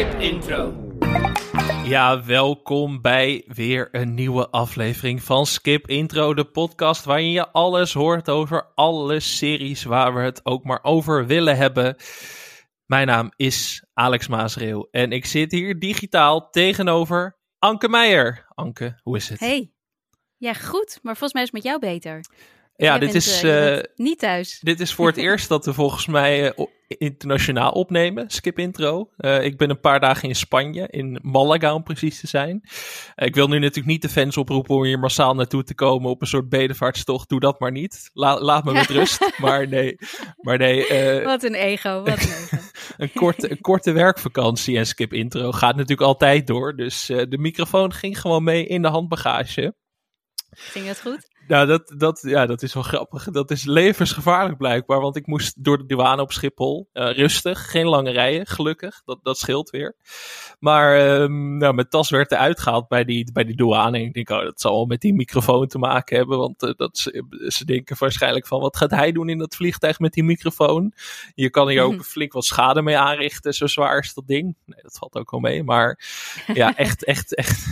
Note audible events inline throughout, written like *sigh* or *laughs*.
Skip Intro. Ja, welkom bij weer een nieuwe aflevering van Skip Intro, de podcast waarin je alles hoort over alle series waar we het ook maar over willen hebben. Mijn naam is Alex Maasreel en ik zit hier digitaal tegenover Anke Meijer. Anke, hoe is het? Hey. Ja, goed, maar volgens mij is het met jou beter. Ja, dit bent, is, eh, eh, niet thuis. Dit is voor het *laughs* eerst dat we volgens mij eh, internationaal opnemen, Skip Intro. Ik ben een paar dagen in Spanje, in Malaga om precies te zijn. Ik wil nu natuurlijk niet de fans oproepen om hier massaal naartoe te komen op een soort bedevaartstocht. Doe dat maar niet. La- laat me met *laughs* rust. Maar nee, maar nee Wat een ego, wat een ego. *laughs* een, korte, een korte werkvakantie en Skip Intro gaat natuurlijk altijd door. Dus de microfoon ging gewoon mee in de handbagage. Ging het goed? Nou, dat, dat, ja, dat is wel grappig. Dat is levensgevaarlijk blijkbaar. Want ik moest door de douane op Schiphol. Eh, rustig, geen lange rijen, gelukkig. Dat, dat scheelt weer. Maar ehm, nou, mijn tas werd eruit gehaald bij die, bij die douane. En ik denk, oh, dat zal wel met die microfoon te maken hebben. Want eh, dat, ze, ze denken waarschijnlijk van, wat gaat hij doen in dat vliegtuig met die microfoon? Je kan hier ook flink wat schade mee aanrichten. Zo zwaar is dat ding. Nee, dat valt ook wel mee. Maar ja, echt, echt, echt,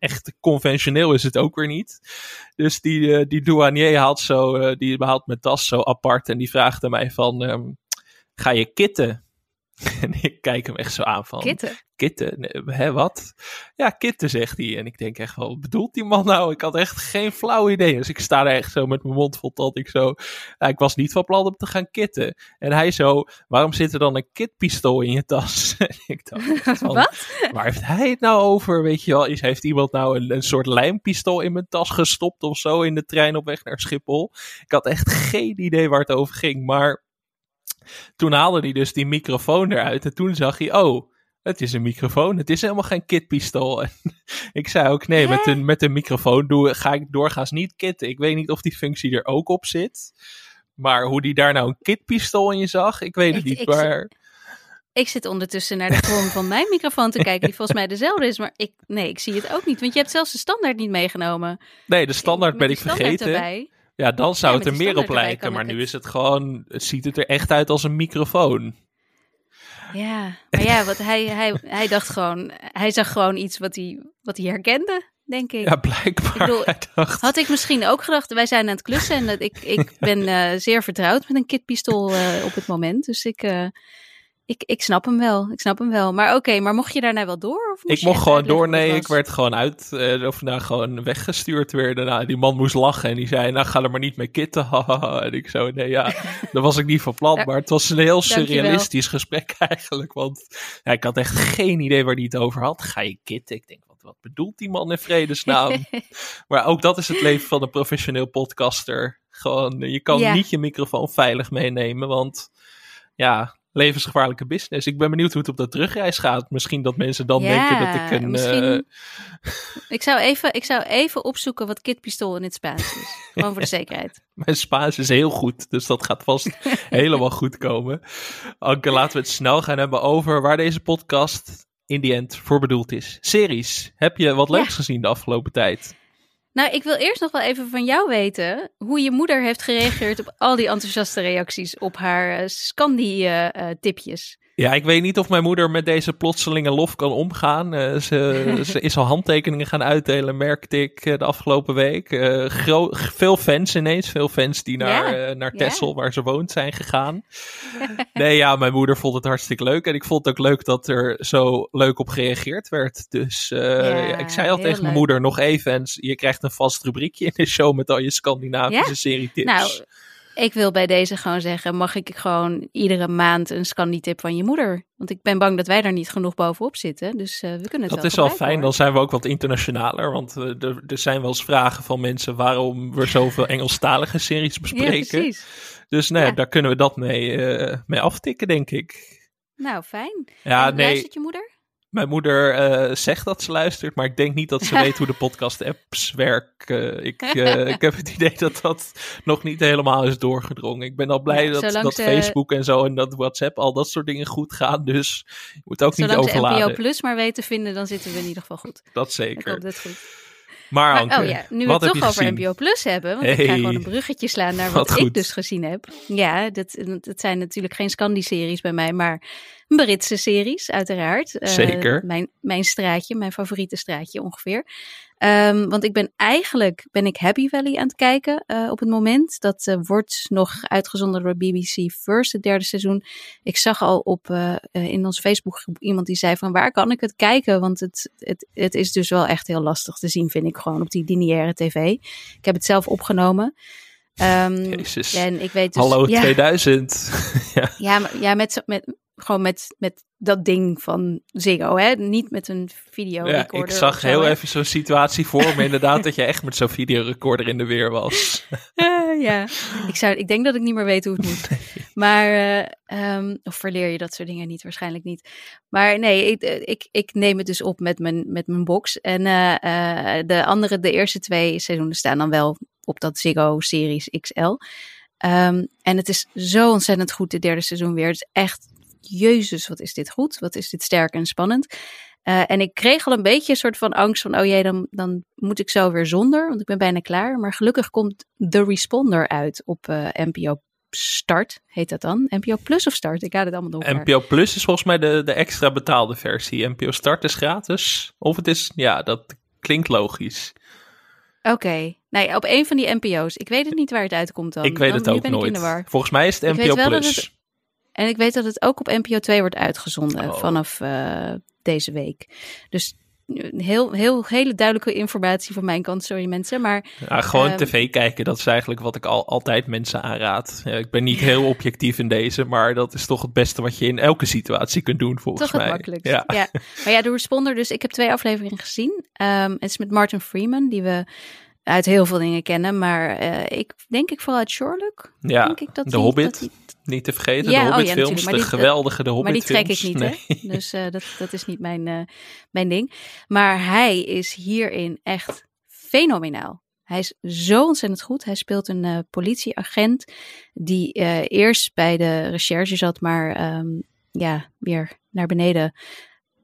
echt conventioneel is het ook weer niet. Dus die, eh, die douanier haalt, zo, eh, die haalt mijn tas zo apart en die vraagt aan mij van, ehm, ga je kitten? *laughs* En ik kijk hem echt zo aan van, Kitten. kitten? Nee, hè, wat? Ja, kitten, zegt hij. En ik denk echt wel, wat bedoelt die man nou? Ik had echt geen flauw idee. Dus ik sta er echt zo met mijn mond vol tot ik zo... Ik was niet van plan om te gaan kitten. En hij zo, waarom zit er dan een kitpistool in je tas? *laughs* En ik dacht echt van, Wat? Waar heeft hij het nou over? Weet je wel, is, heeft iemand nou een, een soort lijmpistool in mijn tas gestopt of zo in de trein op weg naar Schiphol? Ik had echt geen idee waar het over ging. Maar toen haalde hij dus die microfoon eruit en toen zag hij, oh, het is een microfoon. Het is helemaal geen kitpistool. *laughs* En ik zei ook, nee, met een, met een microfoon doe, ga ik doorgaans niet kitten. Ik weet niet of die functie er ook op zit. Maar hoe die daar nou een kitpistool in je zag, ik weet het Ik- niet. ik- maar Ik zit ondertussen naar de vorm van mijn microfoon te *laughs* kijken, die volgens mij dezelfde is. Maar ik, nee, ik zie het ook niet. Want je hebt zelfs de standaard niet meegenomen. nee, de standaard Met ben ik vergeten. erbij. Ja, dan zou Ja, het er meer op lijken. Maar nu het. is het gewoon, het ziet het er echt uit als een microfoon. Ja, maar ja, wat hij, hij, hij dacht gewoon, hij zag gewoon iets wat hij, wat hij herkende, denk ik. Ja, blijkbaar. Ik bedoel, dacht, Had ik misschien ook gedacht, wij zijn aan het klussen en dat ik, ik *laughs* ben eh, zeer vertrouwd met een kitpistool eh, op het moment. Dus ik, eh, ik, ik snap hem wel, ik snap hem wel. Maar oké, maar mocht je daarna wel door? Of ik mocht gewoon door. Nee, ik werd gewoon uit, eh, of nou gewoon weggestuurd weer. Daarna, die man moest lachen en die zei, nou ga er maar niet mee kitten. *laughs* en ik zo, nee ja, *laughs* dat was ik niet van plan. Maar het was een heel surrealistisch gesprek *laughs* eigenlijk. Want ja, ik had echt geen idee waar hij het over had. Ga je kitten? Ik denk, wat, wat bedoelt die man in vredesnaam? Maar ook dat is het leven van een professioneel podcaster. Gewoon, je kan Ja. niet je microfoon veilig meenemen, want ja, levensgevaarlijke business. Ik ben benieuwd hoe het op de terugreis gaat. Misschien dat mensen dan Ja, denken dat ik een... misschien- eh, *laughs* Ik zou, even, ik zou even opzoeken wat kitpistool in het Spaans is. Gewoon voor de *laughs* zekerheid. mijn Spaans is heel goed, dus dat gaat vast *laughs* helemaal goed komen. Anke, laten we het snel gaan hebben over waar deze podcast in die end voor bedoeld is. Series. Heb je wat Ja. leuks gezien de afgelopen tijd? Nou, ik wil eerst nog wel even van jou weten hoe je moeder heeft gereageerd op al die enthousiaste reacties op haar eh, Scandi-tipjes. Ja, ik weet niet of mijn moeder met deze plotselinge lof kan omgaan. Eh, ze, *laughs* ze is al handtekeningen gaan uitdelen, merkte ik eh, de afgelopen week. Eh, veel fans ineens, veel fans die naar, Ja, naar ja. Texel, waar ze woont, zijn gegaan. *laughs* nee, ja, mijn moeder vond het hartstikke leuk. En ik vond het ook leuk dat er zo leuk op gereageerd werd. Dus Ja, ik zei al tegen mijn moeder nog even, en je krijgt een vast rubriekje in de show met al je Scandinavische Ja? serietips. Nou, ik wil bij deze gewoon zeggen, mag ik gewoon iedere maand een Scandi-tip van je moeder? Want ik ben bang dat wij daar niet genoeg bovenop zitten. Dus eh, we kunnen het Dat wel is wel fijn, dan zijn we ook wat internationaler. Want eh, er, er zijn wel eens vragen van mensen waarom we zoveel Engelstalige series Ja, bespreken. precies. dus nee, Ja. daar kunnen we dat mee, eh, mee aftikken, denk ik. Nou, fijn. Ja, En nee, Luistert je moeder? Mijn moeder eh, zegt dat ze luistert, maar ik denk niet dat ze weet hoe de *laughs* podcast-apps werken. ik, eh, ik heb het idee dat dat nog niet helemaal is doorgedrongen. Ik ben al blij Ja, dat, zolang dat Facebook en zo en dat WhatsApp, al dat soort dingen goed gaan. Dus je moet ook Zolang niet ze NPO overladen. Plus maar weten te vinden, dan zitten we in ieder geval goed. Dat Ik zeker. hoop dat het goed. Maar, Maar, Anke, oh ja, nu we het toch over? NPO Plus hebben, want ik ga gewoon een bruggetje slaan naar Wat wat, ik dus gezien heb. Ja, dat, dat zijn natuurlijk geen Scandi-series bij mij, maar Britse series, uiteraard. Uh, Zeker. Mijn, mijn straatje, mijn favoriete straatje ongeveer. Um, want ik ben eigenlijk ben ik Happy Valley aan het kijken uh, op het moment. Dat uh, wordt nog uitgezonden door BBC First, het derde seizoen. Ik zag al op uh, in onze Facebookgroep iemand die zei van waar kan ik het kijken? Want het, het, het is dus wel echt heel lastig te zien, vind ik gewoon op die lineaire tv. Ik heb het zelf opgenomen. Um, Jezus. En ik weet dus, Hallo ja, 2000. *laughs* ja, ja, maar, ja met, met, gewoon met, met dat ding van Ziggo, hè? Niet met een videorecorder. Ja, ik zag zo, heel hè? even zo'n situatie voor me inderdaad dat je echt met zo'n videorecorder in de weer was. *laughs* Uh, ja, ik, zou, ik denk dat ik niet meer weet hoe het moet. Maar, uh, um, of verleer je dat soort dingen niet? Waarschijnlijk niet. Maar nee, ik, ik, ik neem het dus op met mijn, met mijn box. En uh, de andere, de eerste twee seizoenen staan dan wel op dat Ziggo Series XL. Um, en het is zo ontzettend goed, het derde seizoen weer. Het is echt, jezus, wat is dit goed? Wat is dit sterk en spannend? Uh, en ik kreeg al een beetje een soort van angst van, oh jee, dan, dan moet ik zo weer zonder, want ik ben bijna klaar. Maar gelukkig komt The Responder uit op uh, NPO Start, heet dat dan? NPO Plus of Start? Ik ga het allemaal door. NPO Plus is volgens mij de, de extra betaalde versie. NPO Start is gratis. Of het is, ja, dat klinkt logisch. Oké, okay. nee, op een van die NPO's. Ik weet het niet waar het uitkomt dan. Ik weet dan, het ook nooit. Volgens mij is het NPO Plus. En ik weet dat het ook op NPO 2 wordt uitgezonden oh. vanaf uh, deze week. Dus heel, heel, hele duidelijke informatie van mijn kant, sorry mensen. Maar, ja, gewoon um, tv kijken, dat is eigenlijk wat ik al, altijd mensen aanraad. Ja, ik ben niet heel objectief in deze, maar dat is toch het beste wat je in elke situatie kunt doen, volgens toch mij. Toch het ja. ja. Maar ja, de Responder, dus ik heb twee afleveringen gezien. Um, het is met Martin Freeman, die we uit heel veel dingen kennen, maar uh, ik denk ik vooral uit Sherlock. Ja, denk ik dat de die, Hobbit. Dat die... Niet te vergeten, ja, de oh, ja, films, maar de die, geweldige de Hobbit Maar die trek ik niet, nee. hè? Dus uh, *laughs* dat, dat is niet mijn, uh, mijn ding. Maar hij is hierin echt fenomenaal. Hij is zo ontzettend goed. Hij speelt een uh, politieagent die eerst bij de recherche zat, maar um, ja, weer naar beneden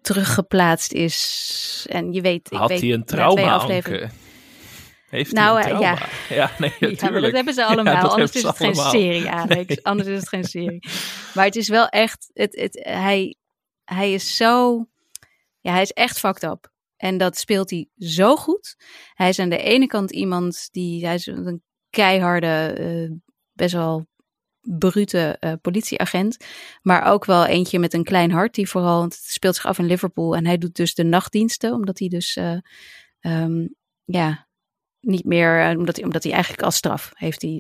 teruggeplaatst is. En je weet, ik Had weet, hij een trauma, Anke? Heeft nou, hij een trauma? ja. ja, nee, natuurlijk. Ja, maar dat hebben ze allemaal. Ja, anders is het allemaal. geen serie, Alex. Nee. Anders is het geen serie. Maar het is wel echt, het, het, hij, hij is zo, ja, hij is echt fucked up. En dat speelt hij zo goed. Hij is aan de ene kant iemand die, hij is een keiharde, uh, best wel brute uh, politieagent. Maar ook wel eentje met een klein hart. Die vooral, het speelt zich af in Liverpool. En hij doet dus de nachtdiensten. Omdat hij dus, um, ja, niet meer, omdat hij, omdat hij eigenlijk als straf heeft hij.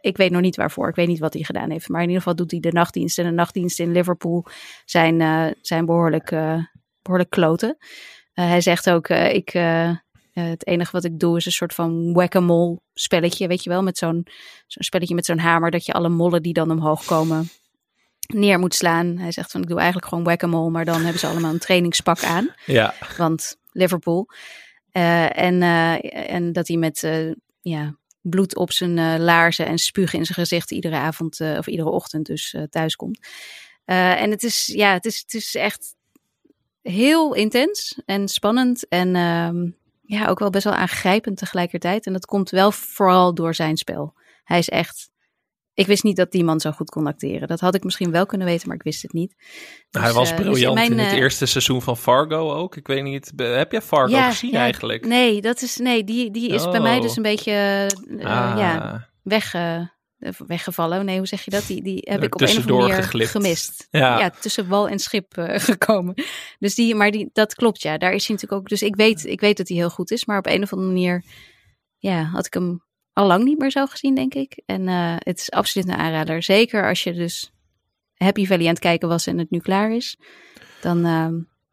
Ik weet nog niet waarvoor. Ik weet niet wat hij gedaan heeft. Maar in ieder geval doet hij de nachtdienst. En de nachtdiensten in Liverpool zijn, uh, zijn behoorlijk, uh, behoorlijk kloten. Uh, hij zegt ook: ik, het enige wat ik doe is een soort van whack-a-mole spelletje. Weet je wel, met zo'n zo'n spelletje met zo'n hamer. Dat je alle mollen die dan omhoog komen neer moet slaan. Hij zegt van ik doe eigenlijk gewoon whack-a-mole. Maar dan hebben ze allemaal een trainingspak aan. Ja. Want Liverpool. Uh, en, uh, en dat hij met uh, ja, bloed op zijn laarzen en spugen in zijn gezicht iedere avond of iedere ochtend dus thuis komt. en het is, ja, het is, het is echt heel intens en spannend en ehm, ja, ook wel best wel aangrijpend tegelijkertijd. En dat komt wel vooral door zijn spel. Hij is echt ik wist niet dat die man zo goed kon acteren. Dat had ik misschien wel kunnen weten, maar ik wist het niet. Dus, hij was briljant uh, dus in, mijn, in, het eerste seizoen van Fargo ook. Ik weet niet, heb jij Fargo ja, gezien ja, eigenlijk? Nee, dat is, nee die, die is oh. bij mij dus een beetje uh, ah. ja, weg, uh, weggevallen. Nee, hoe zeg je dat? Die, die heb ik op een of andere manier geglipt. gemist. Ja. ja. tussen wal en schip uh, *laughs* gekomen. Dus die, maar die, dat klopt, ja. Daar is hij natuurlijk ook. Dus ik weet, ik weet dat hij heel goed is, maar op een of andere manier, ja, had ik hem al lang niet meer zo gezien, denk ik. En uh, het is absoluut een aanrader. Zeker als je dus Happy Valley aan het kijken was en het nu klaar is. Dan uh,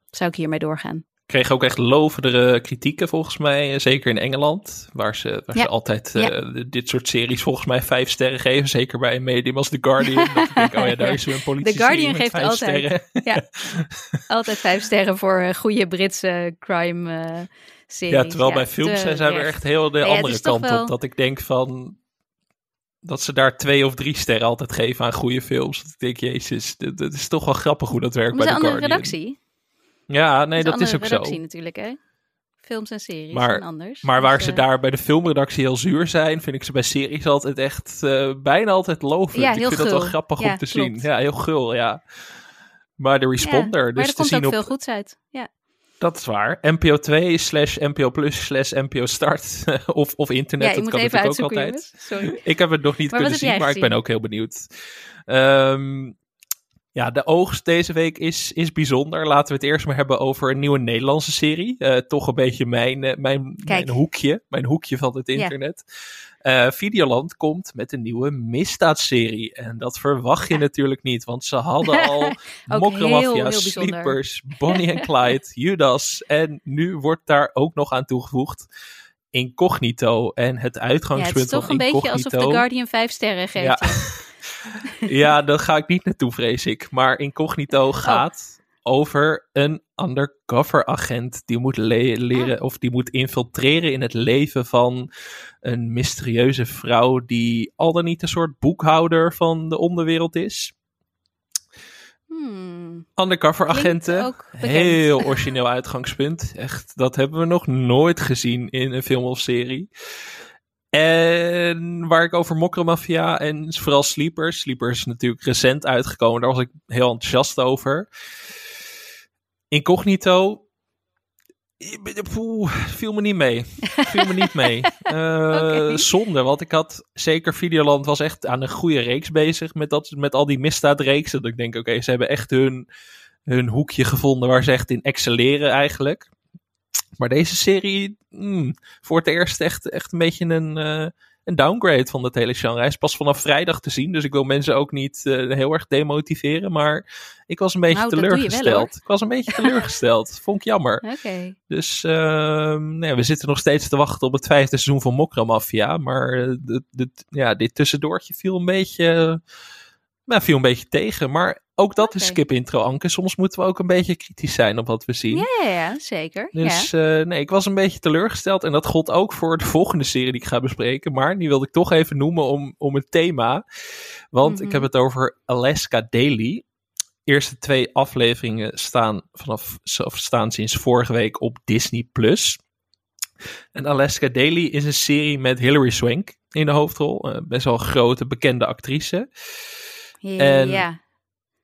zou ik hiermee doorgaan. Kreeg ook echt lovendere kritieken volgens mij, zeker in Engeland, waar ze, waar ja. ze altijd uh, ja. dit soort series volgens mij vijf sterren geven, zeker bij een medium als The Guardian. *laughs* dat ik denk, oh ja, daar is weer een politie. The Guardian geeft vijf altijd, sterren. ja, *laughs* altijd vijf sterren voor goede Britse crime series. Ja, terwijl ja, bij films zijn we echt heel de ja, andere kant wel... op. Dat ik denk van. Dat ze daar twee of drie sterren altijd geven aan goede films. Dat ik denk, jezus, dit, dit is toch wel grappig hoe dat werkt bij de andere Guardian. redactie. Ja, nee, dat dat is, ook redactie zo. natuurlijk, hè? Films en series Maar, en anders. maar waar dus, ze uh, daar bij de filmredactie heel zuur zijn, vind ik ze bij series altijd echt uh, bijna altijd lovend. Ja, ik vind dat wel grappig ja, om te klopt. zien. Ja, heel gul, ja. maar de responder. Ja, dus maar er te komt zien ook op, veel goeds uit. Ja. Dat is waar. NPO 2 slash NPO Plus slash NPO Start. *laughs* of, of internet, ja, dat kan natuurlijk ook altijd. jongens. Sorry. Ik heb het nog niet Maar kunnen zien, maar ik ben ook heel benieuwd. Ehm, ja, de oogst deze week is, is bijzonder. Laten we het eerst maar hebben over een nieuwe Nederlandse serie. Eh, toch een beetje mijn, eh, mijn, mijn hoekje. Mijn hoekje van het Ja. internet. Eh, Videoland komt met een nieuwe misdaadserie. En dat verwacht je Ja. natuurlijk niet. Want ze hadden *laughs* al Mokromafia. Sleepers, *laughs* Bonnie en Clyde, Judas. En nu wordt daar ook nog aan toegevoegd Incognito. En het Ja, het uitgangspunt is toch van een beetje Incognito... alsof The Guardian vijf sterren geeft. Ja. *laughs* Ja. Daar ga ik niet naartoe, vrees ik. Maar Oh. Incognito gaat over een undercover agent die moet le- leren Ah. of die moet infiltreren in het leven van een mysterieuze vrouw die al dan niet een soort boekhouder van de onderwereld is. Hmm. Undercover agenten, heel origineel uitgangspunt. Echt, dat hebben we nog nooit gezien in een film of serie. En waar ik over Mokromafia en vooral Sleepers. Sleepers is natuurlijk recent uitgekomen. Daar was ik heel enthousiast over. Incognito. Poeh, viel me niet mee. Viel me niet mee. *laughs* Eh. Zonde, want ik had zeker Videoland was echt aan een goede reeks bezig met, dat, met al die misdaadreeksen. Dat ik denk, oké, ze hebben echt hun, hun hoekje gevonden waar ze echt in excelleren eigenlijk. Maar deze serie, mm, voor het eerst echt, echt een beetje een, eh, een downgrade van dat hele genre. Hij is pas vanaf vrijdag te zien, dus ik wil mensen ook niet eh, heel erg demotiveren. Maar ik was een beetje Nou, wel, teleurgesteld. ik was een beetje *laughs* teleurgesteld. Vond ik jammer. Oké. Dus ehm, nou we zitten nog steeds te wachten op het vijfde seizoen van Mokra Mafia. Maar eh, de, de, ja, dit tussendoortje viel een beetje, eh, nou, viel een beetje tegen. Maar ook dat is Oké. skip intro, Anke. Soms moeten we ook een beetje kritisch zijn op wat we zien. Ja, ja, ja, zeker. Dus ja. eh, nee, ik was een beetje teleurgesteld. En dat gold ook voor de *laughs* volgende serie die ik ga bespreken. Maar die wilde ik toch even noemen om, om het thema. Want ik Mhm. heb het over Alaska Daily. Eerste twee afleveringen staan, vanaf, of staan sinds vorige week op Disney+. Plus. En Alaska Daily is een serie met Hilary Swank in de hoofdrol. Eh, best wel een grote, bekende actrice. ja. Ja,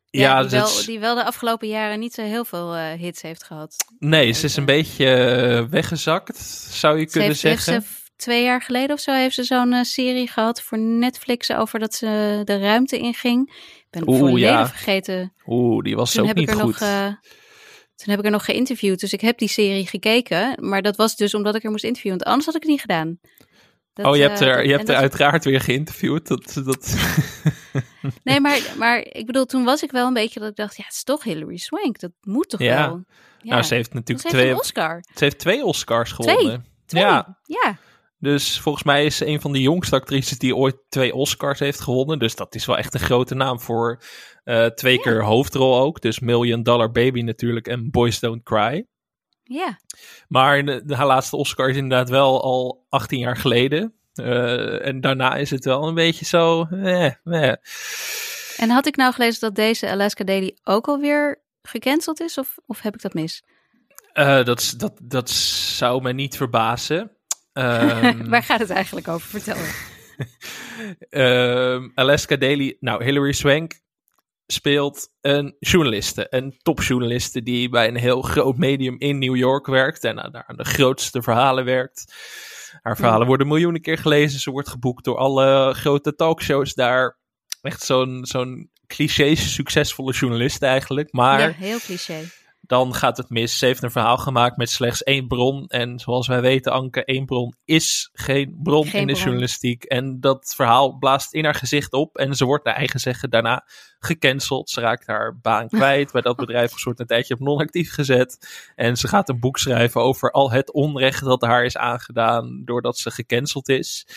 Ja, die, wel, die wel de afgelopen jaren niet zo heel veel eh, hits heeft gehad. nee, ze is een beetje eh, weggezakt, zou je Ze kunnen heeft, heeft zeggen. ze twee jaar geleden of zo heeft ze zo'n eh, serie gehad voor Netflix over dat ze de ruimte inging. Ik ben Oeh, volledig ja. vergeten. Oeh, die was Toen ook heb, ik er goed. nog, toen heb ik er nog geïnterviewd. Dus ik heb die serie gekeken. Maar dat was dus omdat ik er moest interviewen. Want anders had ik het niet gedaan. Dat, oh, je hebt eh, er, je hebt er uiteraard weer geïnterviewd. Dat, dat... *laughs* Nee, maar, maar ik bedoel, toen was ik wel een beetje dat ik dacht, ja, het is toch Hilary Swank. Dat moet toch Ja. wel. Ja. Nou, ze heeft natuurlijk ze twee, een Oscar. ze heeft twee Oscars gewonnen. Twee. Ja, Ja. dus volgens mij is ze een van de jongste actrices die ooit twee Oscars heeft gewonnen. Dus dat is wel echt een grote naam voor eh, twee Ja. keer hoofdrol ook. Dus Million Dollar Baby natuurlijk en Boys Don't Cry. Ja. Maar de, de- haar laatste Oscar is inderdaad wel al 18 jaar geleden. Eh, en daarna is het wel een beetje zo. Eh, eh. En had ik nou gelezen dat deze Alaska Daily ook alweer gecanceld is? Of, of heb ik dat mis? Dat, dat, dat zou me niet verbazen. Ehm, *laughs* Waar gaat het eigenlijk over? Vertel me. *laughs* Ehm, Alaska Daily. Nou, Hilary Swank speelt een journaliste. Een topjournaliste die bij een heel groot medium in New York werkt. En daar aan de grootste verhalen werkt. Haar verhalen worden miljoenen keer gelezen. Ze wordt geboekt door alle grote talkshows daar. Echt zo'n zo'n cliché succesvolle journalist eigenlijk. Maar Ja, heel cliché. dan gaat het mis. Ze heeft een verhaal gemaakt met slechts één bron. En zoals wij weten, Anke, één bron is geen bron Geen in de bron. journalistiek. En dat verhaal blaast in haar gezicht op. En ze wordt naar eigen zeggen daarna gecanceld. Ze raakt haar baan kwijt bij dat *laughs* bedrijf. Een soort een tijdje op non-actief gezet. En ze gaat een boek schrijven over al het onrecht dat haar is aangedaan doordat ze gecanceld is.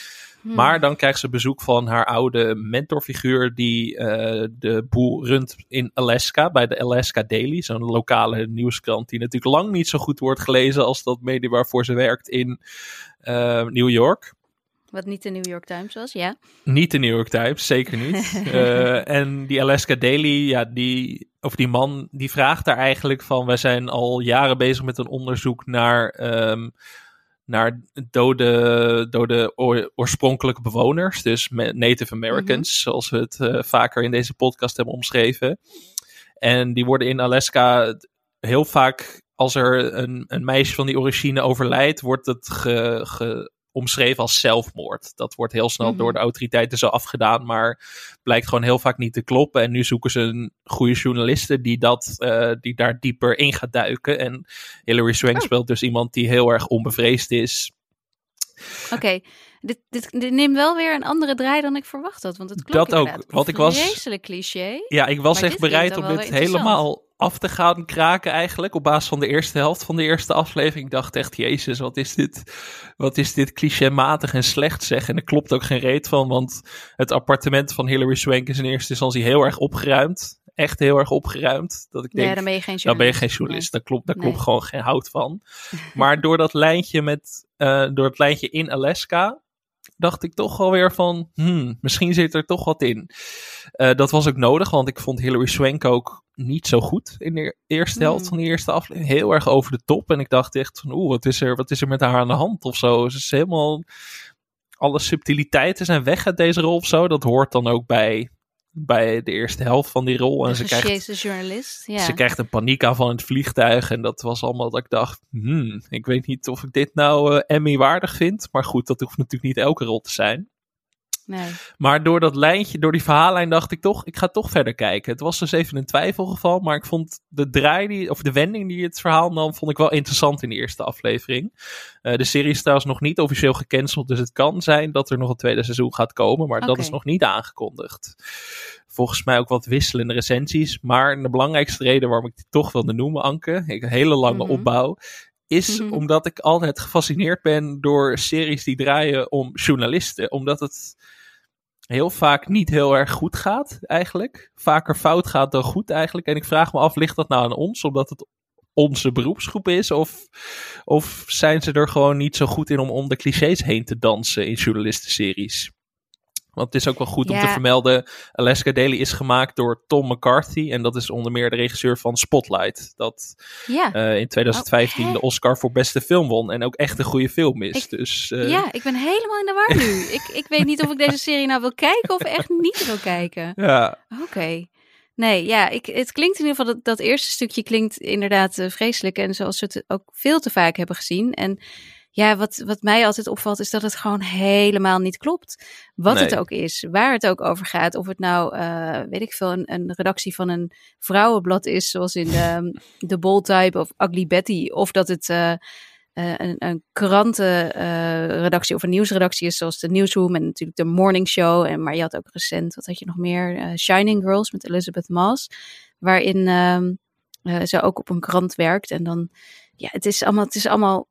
Hmm. Maar dan krijgt ze bezoek van haar oude mentorfiguur die eh, de boel runt in Alaska, bij de Alaska Daily, zo'n lokale nieuwskrant die natuurlijk lang niet zo goed wordt gelezen als dat medium waarvoor ze werkt in eh, New York. Wat niet de New York Times was, ja. Niet de New York Times, zeker niet. *laughs* Eh, en die Alaska Daily, ja, die, of die man, die vraagt daar eigenlijk van: wij zijn al jaren bezig met een onderzoek naar, ehm, naar dode, dode oor- oorspronkelijke bewoners, dus Native Americans, zoals we het eh, vaker in deze podcast hebben omschreven. En die worden in Alaska heel vaak, als er een, een meisje van die origine overlijdt, wordt het ge, ge, omschreven als zelfmoord. Dat wordt heel snel Mhm. door de autoriteiten zo afgedaan, maar blijkt gewoon heel vaak niet te kloppen. En nu zoeken ze een goede journaliste die, dat, eh, die daar dieper in gaat duiken. En Hilary Swank Oh. speelt dus iemand die heel erg onbevreesd is. Oké, dit, dit, dit neemt wel weer een andere draai dan ik verwacht had. Want het klopt Dat ook, want ik was- Vreselijk cliché. Ja, ik was echt bereid om dit helemaal af te gaan kraken eigenlijk. Op basis van de eerste helft van de eerste aflevering. Ik dacht echt, jezus, wat is dit, wat is dit clichématig en slecht zeg. En er klopt ook geen reet van, want het appartement van Hilary Swank is in eerste instantie heel erg opgeruimd. Echt heel erg opgeruimd. Dat ik denk, ja, dan ben je geen journalist. dan ben je geen journalist. Daar klopt, daar Nee. klopt gewoon geen hout van. *laughs* Maar door dat lijntje met, eh, door het lijntje in Alaska, dacht ik toch wel weer van, hmm, misschien zit er toch wat in. Eh, dat was ook nodig, want ik vond Hilary Swank ook niet zo goed in de eerste helft Hmm. van de eerste aflevering. Heel erg over de top. En ik dacht echt van, oeh, wat is er, wat is er met haar aan de hand of zo? Ze is helemaal, alle subtiliteiten zijn weg uit deze rol of zo. Dat hoort dan ook bij, bij de eerste helft van die rol. En ze krijgt journalist. Ja. ze krijgt een paniekaanval in het vliegtuig. En dat was allemaal dat ik dacht, hmm, ik weet niet of ik dit nou eh, Emmy waardig vind. Maar goed, dat hoeft natuurlijk niet elke rol te zijn. Nee. Maar door dat lijntje, door die verhaallijn dacht ik toch, ik ga toch verder kijken. Het was dus even een twijfelgeval, maar ik vond de draai, die, of de wending die het verhaal nam, vond ik wel interessant in de eerste aflevering. Eh, de serie is trouwens nog niet officieel gecanceld, dus het kan zijn dat er nog een tweede seizoen gaat komen, maar dat is nog niet aangekondigd. Volgens mij ook wat wisselende recensies, maar de belangrijkste reden waarom ik die toch wilde noemen, Anke, ik, een hele lange Mhm. opbouw, is Mhm. omdat ik altijd gefascineerd ben door series die draaien om journalisten, omdat het heel vaak niet heel erg goed gaat, eigenlijk. Vaker fout gaat dan goed, eigenlijk. En ik vraag me af, ligt dat nou aan ons, omdat het onze beroepsgroep is? Of, of zijn ze er gewoon niet zo goed in om om de clichés heen te dansen in journalistenseries? Want het is ook wel goed om te vermelden, Alaska Daily is gemaakt door Tom McCarthy. En dat is onder meer de regisseur van Spotlight. Dat Ja. eh, in 2015 Oh, hè? de Oscar voor beste film won. En ook echt een goede film is. Ik- dus, eh, ja, ik ben helemaal in de war nu. *laughs* ik, ik weet niet of ik deze serie nou wil kijken of echt niet wil kijken. ja, Oké. Nee, ja, ik, het klinkt in ieder geval, dat, dat eerste stukje klinkt inderdaad eh, vreselijk. En zoals we het ook veel te vaak hebben gezien. En ja, wat, wat mij altijd opvalt, is dat het gewoon helemaal niet klopt. Wat het ook is, waar het ook over gaat. Of het nou, eh, weet ik veel, een, een redactie van een vrouwenblad is, zoals in de, *laughs* de Bold Type of Ugly Betty. Of dat het eh, eh, een, een krantenredactie of een nieuwsredactie is, zoals de Newsroom en natuurlijk de Morning Show. En, maar je had ook recent, wat had je nog meer? Shining Girls met Elizabeth Moss. Waarin ehm, eh, ze ook op een krant werkt. En dan, ja, het is allemaal, het is allemaal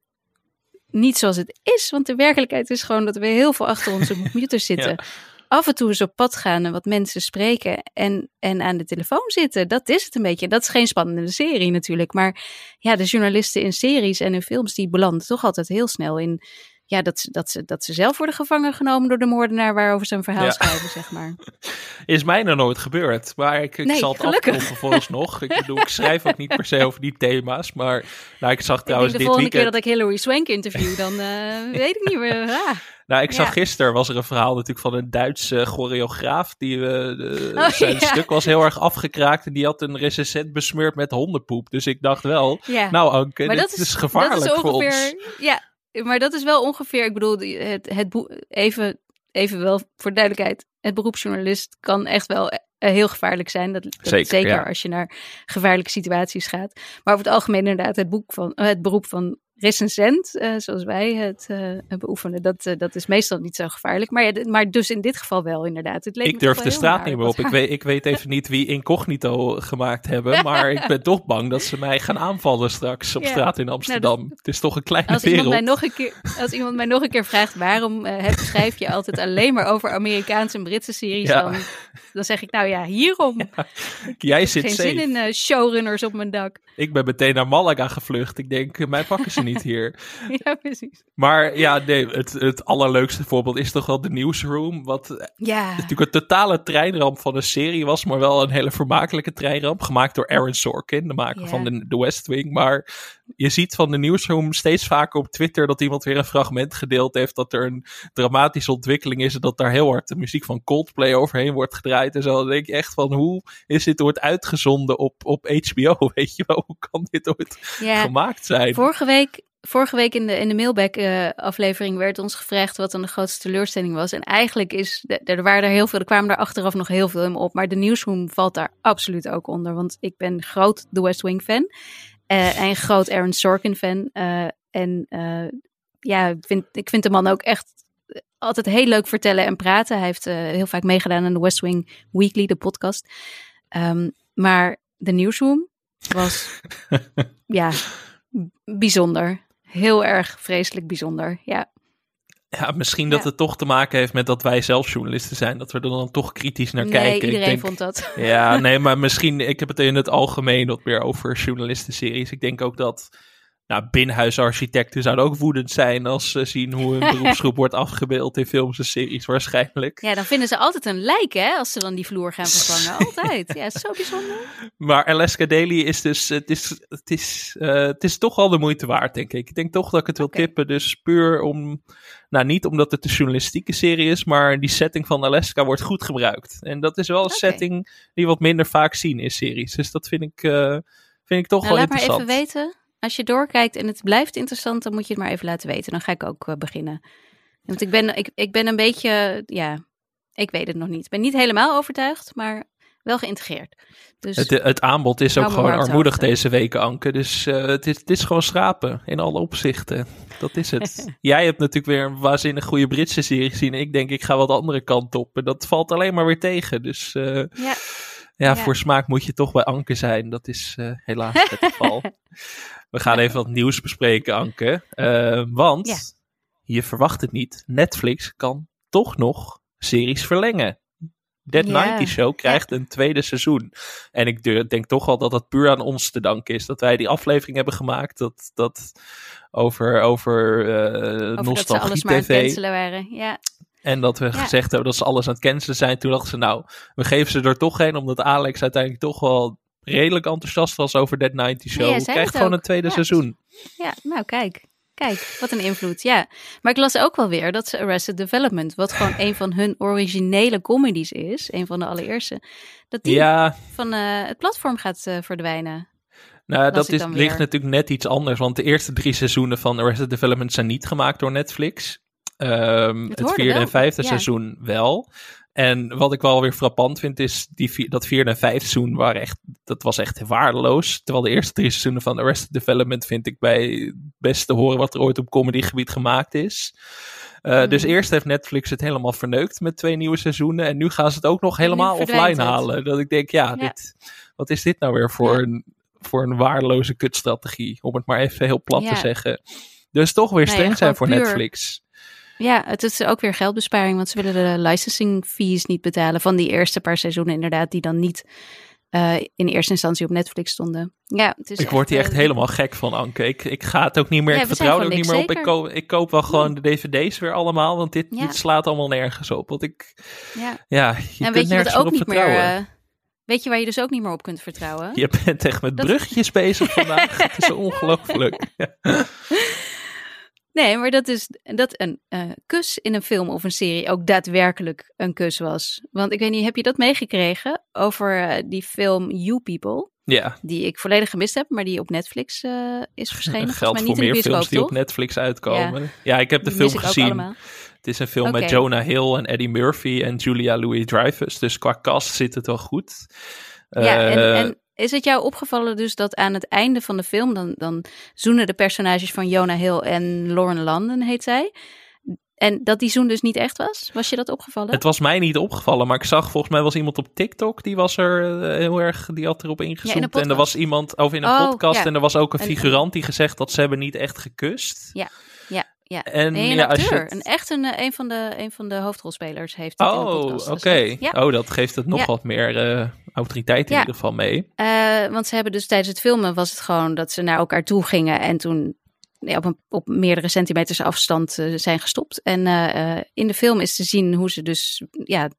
niet zoals het is. Want de werkelijkheid is gewoon dat we heel veel achter onze *laughs* computer zitten. Ja. Af en toe eens op pad gaan en wat mensen spreken en, en aan de telefoon zitten. Dat is het een beetje. Dat is geen spannende serie natuurlijk. Maar ja, de journalisten in series en in films die belanden toch altijd heel snel in... Ja, dat, ze- dat, ze, dat ze zelf worden gevangen genomen door de moordenaar waarover ze een verhaal Ja. schrijven, zeg maar. *laughs* Is mij nog nooit gebeurd. Maar ik, ik Nee, zal het gelukkig. afkloppen vooralsnog. ik bedoel, ik schrijf ook niet per se over die thema's. Maar nou, ik zag Ik denk trouwens de dit volgende keer dat ik Hilary Swank interview, dan eh, *laughs* weet ik niet meer. Ah. Nou, ik zag Ja. gisteren was er een verhaal natuurlijk van een Duitse choreograaf. Die, eh, Oh, zijn ja. stuk was heel erg afgekraakt. En die had een recensent besmeurd met hondenpoep. Dus ik dacht wel, Ja. nou Anke, maar dit dat is, gevaarlijk dat is voor ons. Ja, maar dat is wel ongeveer, ik bedoel, het, het even, even wel voor duidelijkheid. Het beroepsjournalist kan echt wel eh, heel gevaarlijk zijn. Dat, dat Zeker, zeker ja. als je naar gevaarlijke situaties gaat. Maar over het algemeen inderdaad, het, boek van, eh, het beroep van recensent, eh, zoals wij het eh, beoefenen, dat, eh, dat is meestal niet zo gevaarlijk. Maar, ja, maar dus in dit geval wel inderdaad. Het leek Ik durf de straat niet meer op. Ik weet, ik weet even niet wie incognito gemaakt hebben. *laughs* Maar ik ben toch bang dat ze mij gaan aanvallen straks op Ja. straat in Amsterdam. het is toch een kleine Als iemand, wereld. mij nog een keer, als iemand mij nog een keer vraagt waarom heb, schrijf je altijd alleen maar over Amerikaanse en Britse series, Ja. dan, dan zeg ik nou ja, hierom. Jij zit Geen safe. zin in showrunners op mijn dak. Ik ben meteen naar Malaga gevlucht. Ik denk, mij pakken ze niet hier. *laughs* ja, precies. Maar ja, nee, het, het allerleukste voorbeeld is toch wel de Newsroom. Wat Ja, natuurlijk een totale treinramp van een serie was, maar wel een hele vermakelijke treinramp. Gemaakt door Aaron Sorkin, de maker Ja. van de, de West Wing. Maar je ziet van de Newsroom steeds vaker op Twitter dat iemand weer een fragment gedeeld heeft. Dat er een dramatische ontwikkeling is en dat daar heel hard de muziek van Coldplay overheen wordt gedraaid. En zo dan denk je echt van hoe is dit ooit uitgezonden op, op HBO? *laughs* Weet je wel, hoe kan dit ooit ja. gemaakt zijn? Vorige week, vorige week in de, in de mailback-aflevering werd ons gevraagd wat dan de grootste teleurstelling was. En eigenlijk is, de- er waren er heel veel, er kwamen daar achteraf nog heel veel in op. Maar de Newsroom valt daar absoluut ook onder. Want ik ben groot The West Wing fan. Eh, en groot Aaron Sorkin fan. eh, en eh, ja, ik vind, ik vind de man ook echt altijd heel leuk vertellen en praten. Hij heeft heel vaak meegedaan aan de West Wing Weekly, de podcast. Ehm, maar de Newsroom was *laughs* ja, bijzonder. Heel erg vreselijk bijzonder. Ja, Ja, misschien dat Ja. het toch te maken heeft met dat wij zelf journalisten zijn. Dat we er dan toch kritisch naar nee, kijken. iedereen ik denk, vond dat. Ja, nee, maar misschien, ik heb het in het algemeen wat meer over journalistenseries. Ik denk ook dat nou, binnenhuisarchitecten zouden ook woedend zijn als ze zien hoe hun *laughs* beroepsgroep wordt afgebeeld in films en series waarschijnlijk. Ja, dan vinden ze altijd een lijk, hè, als ze dan die vloer gaan vervangen. *laughs* Altijd. Ja, zo bijzonder. Maar Alaska Daily is dus, het is, het is, eh, het is toch al de moeite waard, denk ik. Ik denk toch dat ik het wil tippen, dus puur om, nou niet omdat het een journalistieke serie is, maar die setting van Alaska wordt goed gebruikt. En dat is wel een setting die we wat minder vaak zien in series. Dus dat vind ik, eh, vind ik toch Nou, wel laat maar interessant. even weten. Als je doorkijkt en het blijft interessant, dan moet je het maar even laten weten. Dan ga ik ook eh, beginnen. Want ik ben, ik, ik ben een beetje, ja, ik weet het nog niet. Ik ben niet helemaal overtuigd, maar wel geïntegreerd. Dus Het, het aanbod is ook gewoon armoedig deze weken, Anke. Dus eh, het, is, het is gewoon schrapen in alle opzichten. Dat is het. *laughs* Jij hebt natuurlijk weer een waanzinnig goede Britse serie gezien. Ik denk, ik ga wel de andere kant op. En dat valt alleen maar weer tegen. Dus eh, ja, ja, voor smaak moet je toch bij Anke zijn. Dat is eh, helaas het geval. *laughs* We gaan even wat nieuws bespreken, Anke. Eh, want, je verwacht het niet, Netflix kan toch nog series verlengen. Dead. 90 Show krijgt een tweede seizoen. En ik denk toch wel dat dat puur aan ons te danken is. Dat wij die aflevering hebben gemaakt. Dat, dat over, over, eh over dat ze nostalgie alles maar tv. waren. Ja, En dat we Ja. gezegd hebben dat ze alles aan het cancelen zijn. Toen dachten ze, nou, we geven ze er toch een. Omdat Alex uiteindelijk toch wel redelijk enthousiast was over Dead 90 Show. Zei krijgt gewoon een tweede Ja. seizoen. ja, nou kijk. Kijk, wat een invloed. Ja, maar ik las ook wel weer dat ze Arrested Development, wat gewoon een van hun originele comedies is, een van de allereerste, dat die Ja, van eh, het platform gaat eh, verdwijnen. nou, dat is, ligt natuurlijk net iets anders. Want de eerste drie seizoenen van Arrested Development zijn niet gemaakt door Netflix. Ehm, het hoorde vierde wel, en vijfde ja. seizoen wel. En wat ik wel weer frappant vind, is die, vi- dat vierde en vijfde seizoen waren echt, dat was echt waardeloos. Terwijl de eerste drie seizoenen van Arrested Development vind ik bij het beste horen wat er ooit op comedygebied gemaakt is. Uh, Mhm. Dus eerst heeft Netflix het helemaal verneukt met twee nieuwe seizoenen. En nu gaan ze het ook nog helemaal offline het. halen. Dat ik denk, ja, Ja. Dit, wat is dit nou weer voor, Ja. een, voor een waardeloze kutstrategie? Om het maar even heel plat te zeggen. Dus toch weer Nee, streng zijn voor puur- Netflix. Ja, het is ook weer geldbesparing, want ze willen de licensing fees niet betalen van die eerste paar seizoenen inderdaad, die dan niet eh, in eerste instantie op Netflix stonden. Ja, het is Ik word hier echt eh, helemaal gek van, Anke. Ik, ik ga het ook niet meer, Ja, ik vertrouw er ook niet meer op. Ik koop, ik koop wel gewoon de dvd's weer allemaal, want dit, Ja. dit slaat allemaal nergens op. Want ik, Ja. ja, je en kunt weet je wat ook meer niet meer... vertrouwen. eh, weet je waar je dus ook niet meer op kunt vertrouwen? Je bent echt met Dat- bruggetjes bezig *laughs* vandaag. het is *laughs* ongelooflijk. *laughs* Nee, maar dat is dat een eh, kus in een film of een serie ook daadwerkelijk een kus was. Want ik weet niet, heb je dat meegekregen over eh, die film You People? ja, Die ik volledig gemist heb, maar die op Netflix eh, is verschenen. *laughs* geldt voor niet in de meer bioscoop, films die op? Netflix uitkomen. Ja, ik heb de Die film gezien. Het is een film met Jonah Hill en Eddie Murphy en Julia Louis-Dreyfus. Dus qua cast zit het wel goed. Ja, en, en is het jou opgevallen dus dat aan het einde van de film, dan, dan zoenen de personages van Jonah Hill en Lauren London, heet zij. En dat die zoen dus niet echt was? Was je dat opgevallen? Het was mij niet opgevallen, maar ik zag volgens mij was iemand op TikTok die was er eh, heel erg, die had erop ingezoomd. en er was iemand over in een Oh, podcast ja. en er was ook een En- figurant die gezegd dat ze hebben niet echt gekust. Ja, ja. En Nee, een ja, als je acteur. het- een echt een, eh, een, van de, een van de hoofdrolspelers heeft dit in de Oh, oké. Ja, Oh, dat geeft het nog Ja. wat meer eh, autoriteit in Ja. ieder geval mee. Eh, want ze hebben dus tijdens het filmen was het gewoon dat ze naar elkaar toe gingen en toen ja, op, een, op meerdere centimeters afstand zijn gestopt. En in de film is te zien hoe ze dus ja,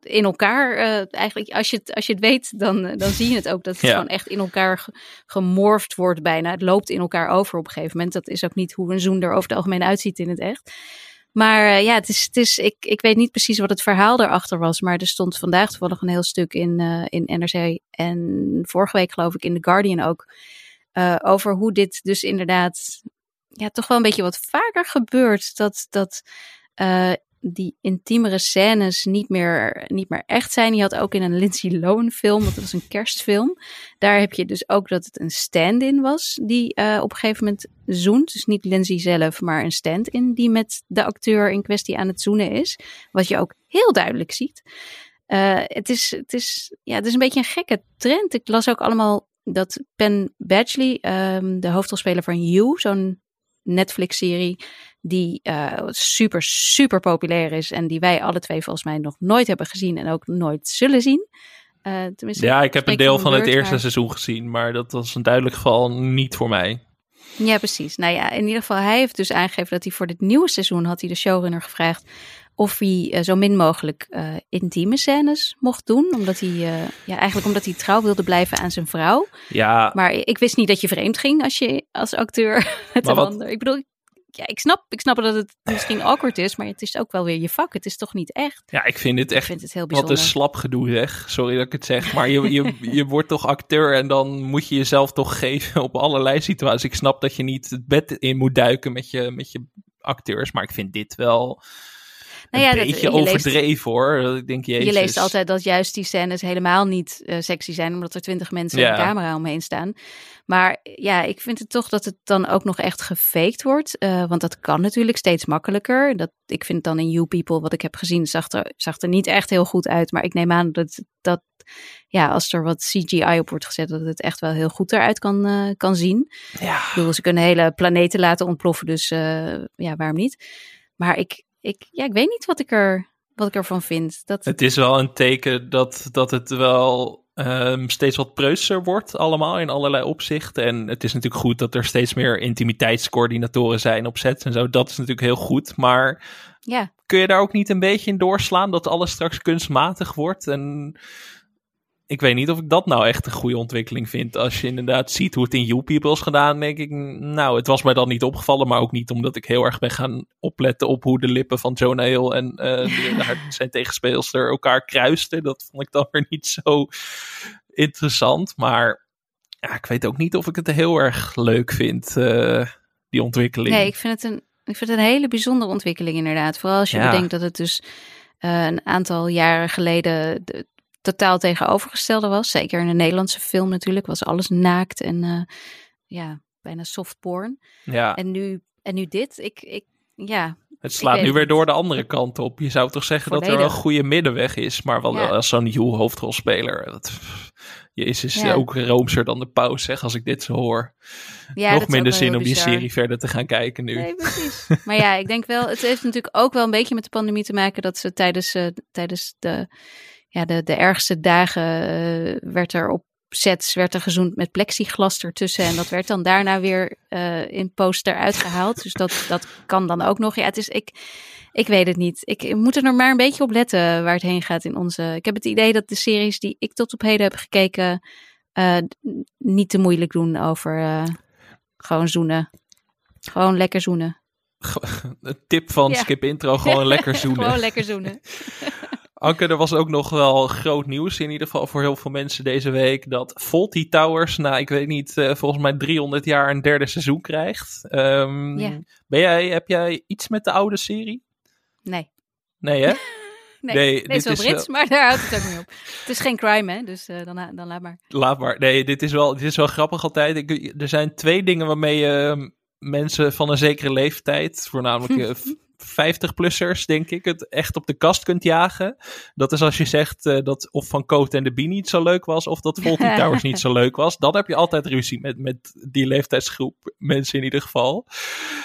in elkaar, eigenlijk, als je, het, als je het weet, dan, dan zie je het ook. Dat het gewoon echt in elkaar gemorfd wordt bijna. Het loopt in elkaar over op een gegeven moment. Dat is ook niet hoe een zoen er over het algemeen uitziet in het echt. Maar uh, ja, het is, het is, ik, ik weet niet precies wat het verhaal erachter was. Maar er stond vandaag toevallig een heel stuk in, uh, in NRC. En vorige week geloof ik in The Guardian ook. Uh, over hoe dit dus inderdaad ja, toch wel een beetje wat vaker gebeurt. Dat, dat die intiemere scènes niet meer, niet meer echt zijn. Je had ook in een Lindsay Lohan film, dat was een kerstfilm. Daar heb je dus ook dat het een stand-in was die uh, op een gegeven moment zoent. Dus niet Lindsay zelf, maar een stand-in die met de acteur in kwestie aan het zoenen is. Wat je ook heel duidelijk ziet. Uh, het, is, het, is, ja, het is een beetje een gekke trend. Ik las ook allemaal dat Penn Badgley, um, de hoofdrolspeler van You, zo'n Netflix-serie die uh, super, super populair is en die wij alle twee volgens mij nog nooit hebben gezien en ook nooit zullen zien. Uh, tenminste, ja, ik heb een deel van het eerste seizoen gezien, maar dat was een duidelijk geval niet voor mij. Ja, precies. Nou ja, in ieder geval, hij heeft dus aangegeven dat hij voor dit nieuwe seizoen had hij de showrunner gevraagd of hij uh, zo min mogelijk uh, intieme scènes mocht doen. Omdat hij, uh, ja, eigenlijk omdat hij trouw wilde blijven aan zijn vrouw. Ja. Maar ik wist niet dat je vreemd ging als je als acteur *laughs* met een ander. Ik bedoel, ja, ik snap, ik snap dat het misschien awkward is, maar het is ook wel weer je vak. Het is toch niet echt? Ja, ik vind het echt vind het heel bijzonder. wat een slap gedoe zeg. Sorry dat ik het zeg, maar je, je, je wordt toch acteur en dan moet je jezelf toch geven op allerlei situaties. Ik snap dat je niet het bed in moet duiken met je, met je acteurs, maar ik vind dit wel nou ja, een beetje overdreven hoor. Ik denk, jezus. Je leest altijd dat juist die scènes helemaal niet uh, sexy zijn, omdat er twintig mensen ja. een camera omheen staan. Maar ja, ik vind het toch dat het dan ook nog echt gefaked wordt. Uh, want dat kan natuurlijk steeds makkelijker. Dat, ik vind dan in You People, wat ik heb gezien, zag er, zag er niet echt heel goed uit. Maar ik neem aan dat, dat ja, als er wat CGI op wordt gezet, dat het echt wel heel goed eruit kan, uh, kan zien. Ja. Ik bedoel, ze kunnen hele planeten laten ontploffen, dus uh, ja, waarom niet? Maar ik, ik, ja, ik weet niet wat ik, er, wat ik ervan vind. Dat... Het is wel een teken dat, dat het wel um, steeds wat preutser wordt allemaal in allerlei opzichten. En het is natuurlijk goed dat er steeds meer intimiteitscoördinatoren zijn op sets en zo. Dat is natuurlijk heel goed, maar ja. kun je daar ook niet een beetje in doorslaan dat alles straks kunstmatig wordt en ik weet niet of ik dat nou echt een goede ontwikkeling vind. Als je inderdaad ziet hoe het in You People is gedaan, denk ik, nou, het was mij dan niet opgevallen, maar ook niet omdat ik heel erg ben gaan opletten op hoe de lippen van Jonah Hill en *laughs* uh, zijn tegenspeelster elkaar kruisten. Dat vond ik dan weer niet zo interessant. Maar ja, ik weet ook niet of ik het heel erg leuk vind, uh, die ontwikkeling. Nee, ik vind het een, ik vind het een hele bijzondere ontwikkeling inderdaad. Vooral als je ja. bedenkt dat het dus uh, een aantal jaren geleden de, totaal tegenovergestelde was. Zeker in een Nederlandse film natuurlijk was alles naakt en uh, ja, bijna soft porn. Ja. En nu, en nu dit. Ik, ik, ja, het slaat nu weer door de andere kant op. Je zou toch zeggen dat er wel een goede middenweg is. Maar wel ja. als zo'n nieuw hoofdrolspeler. Dat, Jezus, ja. ook roomser dan de paus, zeg, als ik dit zo hoor. Ja, Nog minder zin om die serie verder te gaan kijken nu. Nee, precies. maar ja, ik denk wel, het heeft natuurlijk ook wel een beetje met de pandemie te maken dat ze tijdens, uh, tijdens de ja, de, de ergste dagen uh, werd er op sets werd er gezoend met plexiglas ertussen. En dat werd dan daarna weer uh, in poster uitgehaald. Dus dat, dat kan dan ook nog. Ja, het is, ik, ik weet het niet. Ik moet er nog maar een beetje op letten waar het heen gaat in onze... Ik heb het idee dat de series die ik tot op heden heb gekeken... Uh, niet te moeilijk doen over uh, gewoon zoenen. Gewoon lekker zoenen. *laughs* Een tip van ja. Skip Intro, gewoon *laughs* lekker zoenen. gewoon lekker zoenen. *laughs* Anke, er was ook nog wel groot nieuws, in ieder geval voor heel veel mensen deze week, dat Faulty Towers, nou ik weet niet, uh, volgens mij 300 jaar een derde seizoen krijgt. Um, ja. ben jij, heb jij iets met de oude serie? Nee. Nee hè? *laughs* nee, nee, dit is wel Brits, maar daar houdt het ook niet op. Het is geen crime hè, dus uh, dan, dan laat maar. Laat maar. Nee, dit is wel, dit is wel grappig altijd. Ik, er zijn twee dingen waarmee je uh, mensen van een zekere leeftijd, voornamelijk *laughs* 50-plussers, denk ik, het echt op de kast kunt jagen. Dat is als je zegt uh, dat of Van Coat en de Bie niet zo leuk was, of dat Volty *laughs* Towers niet zo leuk was. Dan heb je altijd ruzie met, met die leeftijdsgroep mensen in ieder geval.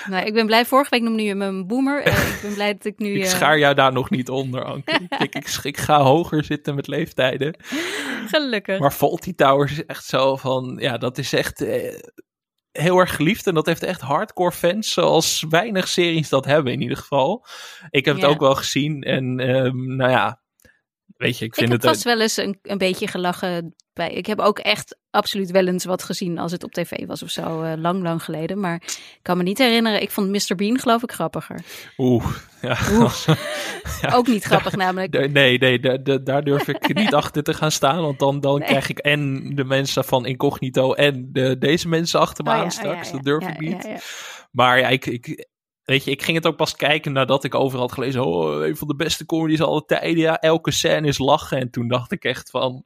Nou, ik ben blij, vorige week noemde je me een boomer. Uh, ik ben blij dat ik nu... *laughs* ik schaar jou daar nog niet onder, Anke. *laughs* ik, ik, ik, ga hoger zitten met leeftijden. Gelukkig. Maar Volty Towers is echt zo van, ja, dat is echt... heel erg geliefd. En dat heeft echt hardcore fans, zoals weinig series dat hebben in ieder geval. Ik heb het ook wel gezien. En ehm, nou ja, weet je, ik Ik vind heb het... vast wel eens een, een beetje gelachen bij. Ik heb ook echt absoluut wel eens wat gezien als het op tv was of zo, eh, lang, lang geleden. Maar ik kan me niet herinneren. Ik vond Mr. Bean geloof ik grappiger. Oeh, ja. *laughs* Ja. Ook niet grappig namelijk. Nee, nee, nee da- da- daar durf ik niet *laughs* achter te gaan staan. Want dan, dan Nee. krijg ik en de mensen van Incognito en de, deze mensen achter me Oh aan ja, straks. ja, dat durf ik niet. Maar ja, ik, ik, weet je, ik ging het ook pas kijken nadat ik overal had gelezen. Oh, een van de beste comedies aller tijden. Ja, elke scène is lachen. En toen dacht ik echt van,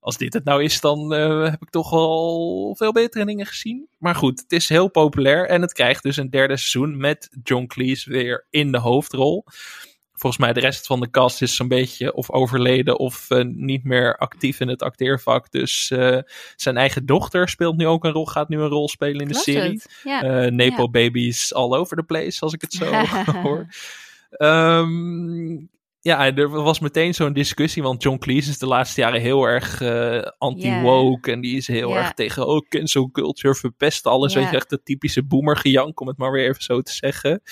als dit het nou is, dan eh, heb ik toch wel veel betere dingen gezien. Maar goed, het is heel populair. En het krijgt dus een derde seizoen met John Cleese weer in de hoofdrol. Volgens mij de rest van de cast is zo'n beetje of overleden of eh, niet meer actief in het acteervak. Dus eh, zijn eigen dochter speelt nu ook een rol, gaat nu een rol spelen in de serie. het? Eh Nepo babies all over the place, als ik het zo *laughs* hoor. Ehm, ja, er was meteen zo'n discussie, want John Cleese is de laatste jaren heel erg eh, anti-woke. En die is heel erg tegen, oh, cancel culture, verpest alles. Ja. Weet je, echt de typische boomergejank, om het maar weer even zo te zeggen.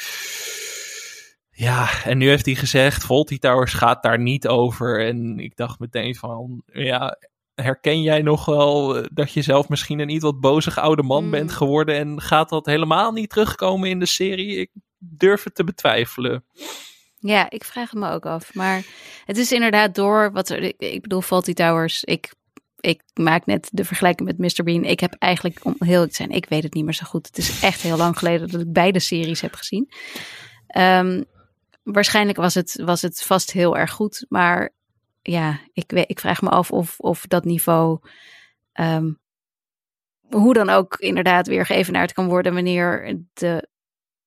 Ja, en nu heeft hij gezegd, Volty Towers gaat daar niet over. En ik dacht meteen van, ja, herken jij nog wel eh, dat je zelf misschien een iets wat bozig oude man Mm. bent geworden? En gaat dat helemaal niet terugkomen in de serie? Ik durf het te betwijfelen. Ja, ik vraag het me ook af. Maar het is inderdaad door wat er. Ik, bedoel, Faulty Towers. Ik, ik maak net de vergelijking met Mr. Bean. Ik heb eigenlijk, om heel te zijn, ik weet het niet meer zo goed. Het is echt heel lang geleden dat ik beide series heb gezien. Ehm, waarschijnlijk was het, was het vast heel erg goed. Maar ja, ik, ik vraag me af of, of dat niveau. ehm, hoe dan ook inderdaad weer geëvenaard kan worden wanneer de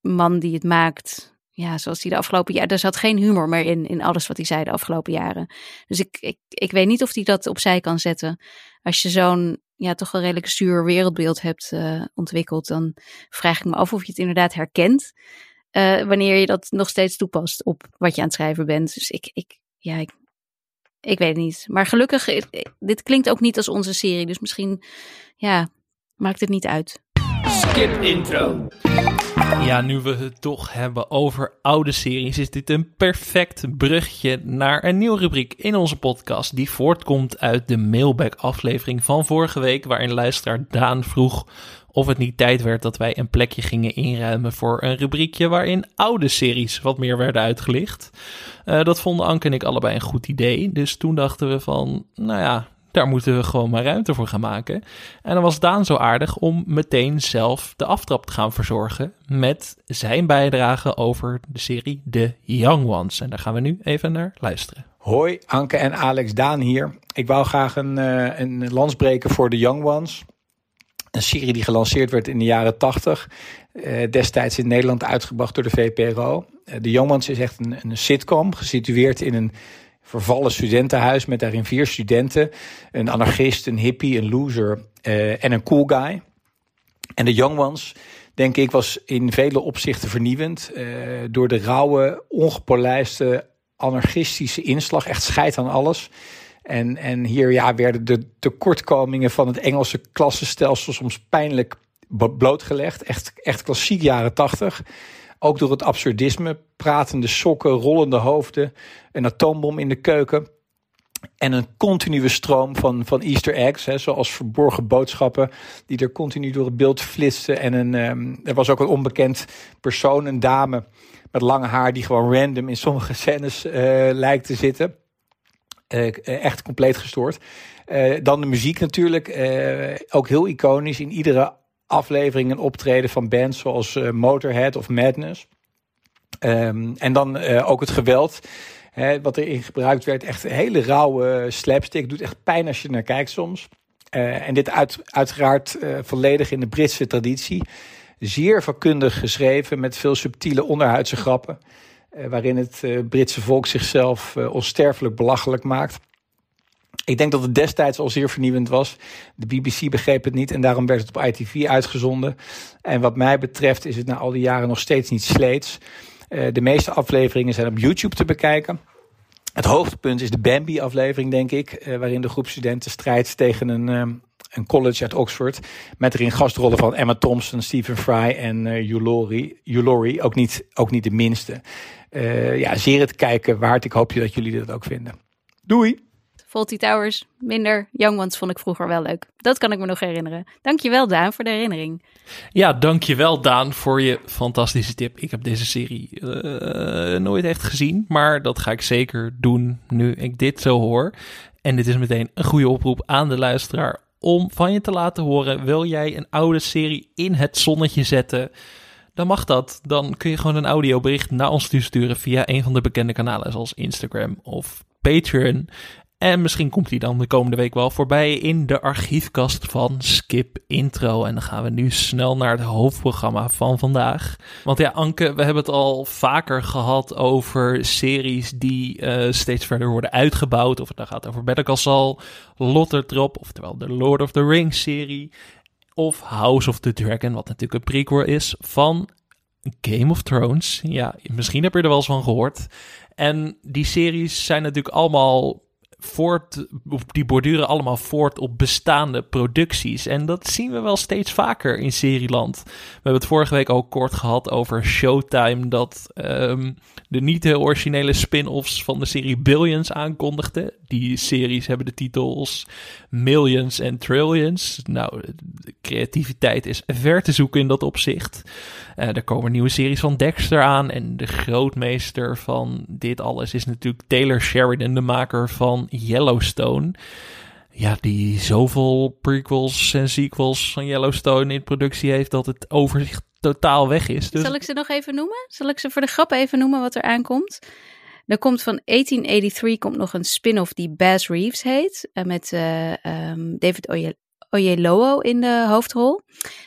man die het maakt ja, zoals hij de afgelopen jaren. Er zat geen humor meer in, in alles wat hij zei de afgelopen jaren. Dus ik, ik, ik weet niet of hij dat opzij kan zetten. Als je zo'n ja, toch wel redelijk zuur wereldbeeld hebt eh, ontwikkeld, dan vraag ik me af of je het inderdaad herkent. Eh, wanneer je dat nog steeds toepast op wat je aan het schrijven bent. Dus ik, ik ja, ik, ik weet het niet. Maar gelukkig, eh, dit klinkt ook niet als onze serie. Dus misschien, ja, maakt het niet uit. Skip intro. Ja, nu we het toch hebben over oude series, is dit een perfect brugje naar een nieuwe rubriek in onze podcast. Die voortkomt uit de mailback-aflevering van vorige week, waarin luisteraar Daan vroeg of het niet tijd werd dat wij een plekje gingen inruimen voor een rubriekje waarin oude series wat meer werden uitgelicht. Eh, dat vonden Anke en ik allebei een goed idee. Dus toen dachten we van, nou ja, daar moeten we gewoon maar ruimte voor gaan maken. En dan was Daan zo aardig om meteen zelf de aftrap te gaan verzorgen met zijn bijdrage over de serie The Young Ones. En daar gaan we nu even naar luisteren. Hoi, Anke en Alex Daan hier. Ik wou graag een, eh, een lans breken voor The Young Ones. Een serie die gelanceerd werd in de jaren 80. eh, destijds in Nederland uitgebracht door de VPRO. Eh, The Young Ones is echt een, een sitcom, gesitueerd in een vervallen studentenhuis met daarin vier studenten. Een anarchist, een hippie, een loser eh, en een cool guy. En The Young denk ik, was in vele opzichten vernieuwend. eh, door de rauwe, ongepolijste, anarchistische inslag. Echt scheid aan alles. En, en hier ja, werden de tekortkomingen van het Engelse klassenstelsel soms pijnlijk blootgelegd. Echt, echt klassiek jaren tachtig. Ook door het absurdisme, pratende sokken, rollende hoofden, een atoombom in de keuken. En een continue stroom van, van Easter eggs, hè, zoals verborgen boodschappen, die er continu door het beeld flitsten. En een, ehm, er was ook een onbekend persoon, een dame met lange haar, die gewoon random in sommige scènes eh, lijkt te zitten. Eh, echt compleet gestoord. Eh, dan de muziek natuurlijk, eh, ook heel iconisch. In iedere aflevering een optreden van bands zoals eh, Motorhead of Madness. Ehm, en dan eh, ook het geweld. Hè, wat erin gebruikt werd, echt een hele rauwe slapstick. Doet echt pijn als je naar kijkt soms. Eh, en dit uit, uiteraard eh, volledig in de Britse traditie. Zeer vakkundig geschreven met veel subtiele onderhuidse grappen. Eh, waarin het eh, Britse volk zichzelf eh, onsterfelijk belachelijk maakt. Ik denk dat het destijds al zeer vernieuwend was. De BBC begreep het niet en daarom werd het op ITV uitgezonden. En wat mij betreft is het na al die jaren nog steeds niet sleets. De meeste afleveringen zijn op YouTube te bekijken. Het hoogtepunt is de Bambi-aflevering, denk ik, waarin de groep studenten strijdt tegen een, een college uit Oxford. Met erin gastrollen van Emma Thompson, Stephen Fry en uh, Hugh Laurie. Ook niet, ook niet de minste. Uh, ja, zeer het kijken waard. Ik hoop dat jullie dat ook vinden. Doei! Fawlty Towers, minder. Young Ones vond ik vroeger wel leuk. Dat kan ik me nog herinneren. Dankjewel Daan voor de herinnering. Ja, dankjewel Daan voor je fantastische tip. Ik heb deze serie uh, nooit echt gezien, maar dat ga ik zeker doen nu ik dit zo hoor. En dit is meteen een goede oproep aan de luisteraar om van je te laten horen. Wil jij een oude serie in het zonnetje zetten? Dan mag dat. Dan kun je gewoon een audiobericht naar ons sturen via een van de bekende kanalen zoals Instagram of Patreon. En misschien komt hij dan de komende week wel voorbij in de archiefkast van Skip Intro. En dan gaan we nu snel naar het hoofdprogramma van vandaag. Want ja, Anke, we hebben het al vaker gehad over series die uh, steeds verder worden uitgebouwd. Of het dan gaat over Better Call Saul, Lottertrop, oftewel de Lord of the Rings serie. Of House of the Dragon, wat natuurlijk een prequel is van Game of Thrones. Ja, misschien heb je er wel eens van gehoord. En die series zijn natuurlijk allemaal voort, die borduren allemaal voort op bestaande producties. En dat zien we wel steeds vaker in serieland. We hebben het vorige week ook kort gehad over Showtime, dat um, de niet heel originele spin-offs van de serie Billions aankondigde. Die series hebben de titels Millions en Trillions. Nou, creativiteit is ver te zoeken in dat opzicht. Uh, er komen nieuwe series van Dexter aan. En de grootmeester van dit alles is natuurlijk Taylor Sheridan, de maker van Yellowstone. Ja, die zoveel prequels en sequels van Yellowstone in productie heeft dat het overzicht totaal weg is. Dus... Zal ik ze nog even noemen? Zal ik ze voor de grap even noemen wat er aankomt? Er komt van 1883 komt nog een spin-off die Bass Reeves heet. Uh, met uh, um, David Oye Oyelowo in de hoofdrol.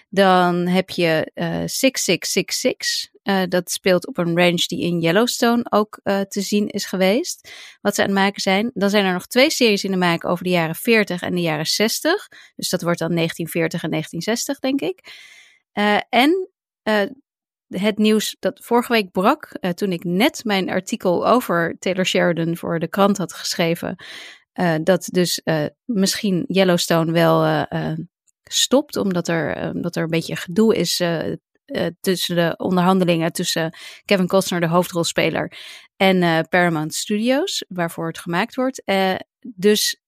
Dan heb je uh, 6666. Uh, dat speelt op een ranch die in Yellowstone ook uh, te zien is geweest. Wat ze aan het maken zijn. Dan zijn er nog twee series in de maak over de jaren 40 en de jaren 60. Dus dat wordt dan 1940 en 1960, denk ik. Uh, en het nieuws dat vorige week brak, toen ik net mijn artikel over Taylor Sheridan voor de krant had geschreven. Dat dus misschien Yellowstone wel stopt, omdat er, omdat er een beetje gedoe is tussen de onderhandelingen tussen Kevin Costner, de hoofdrolspeler, en Paramount Studios, waarvoor het gemaakt wordt. Dus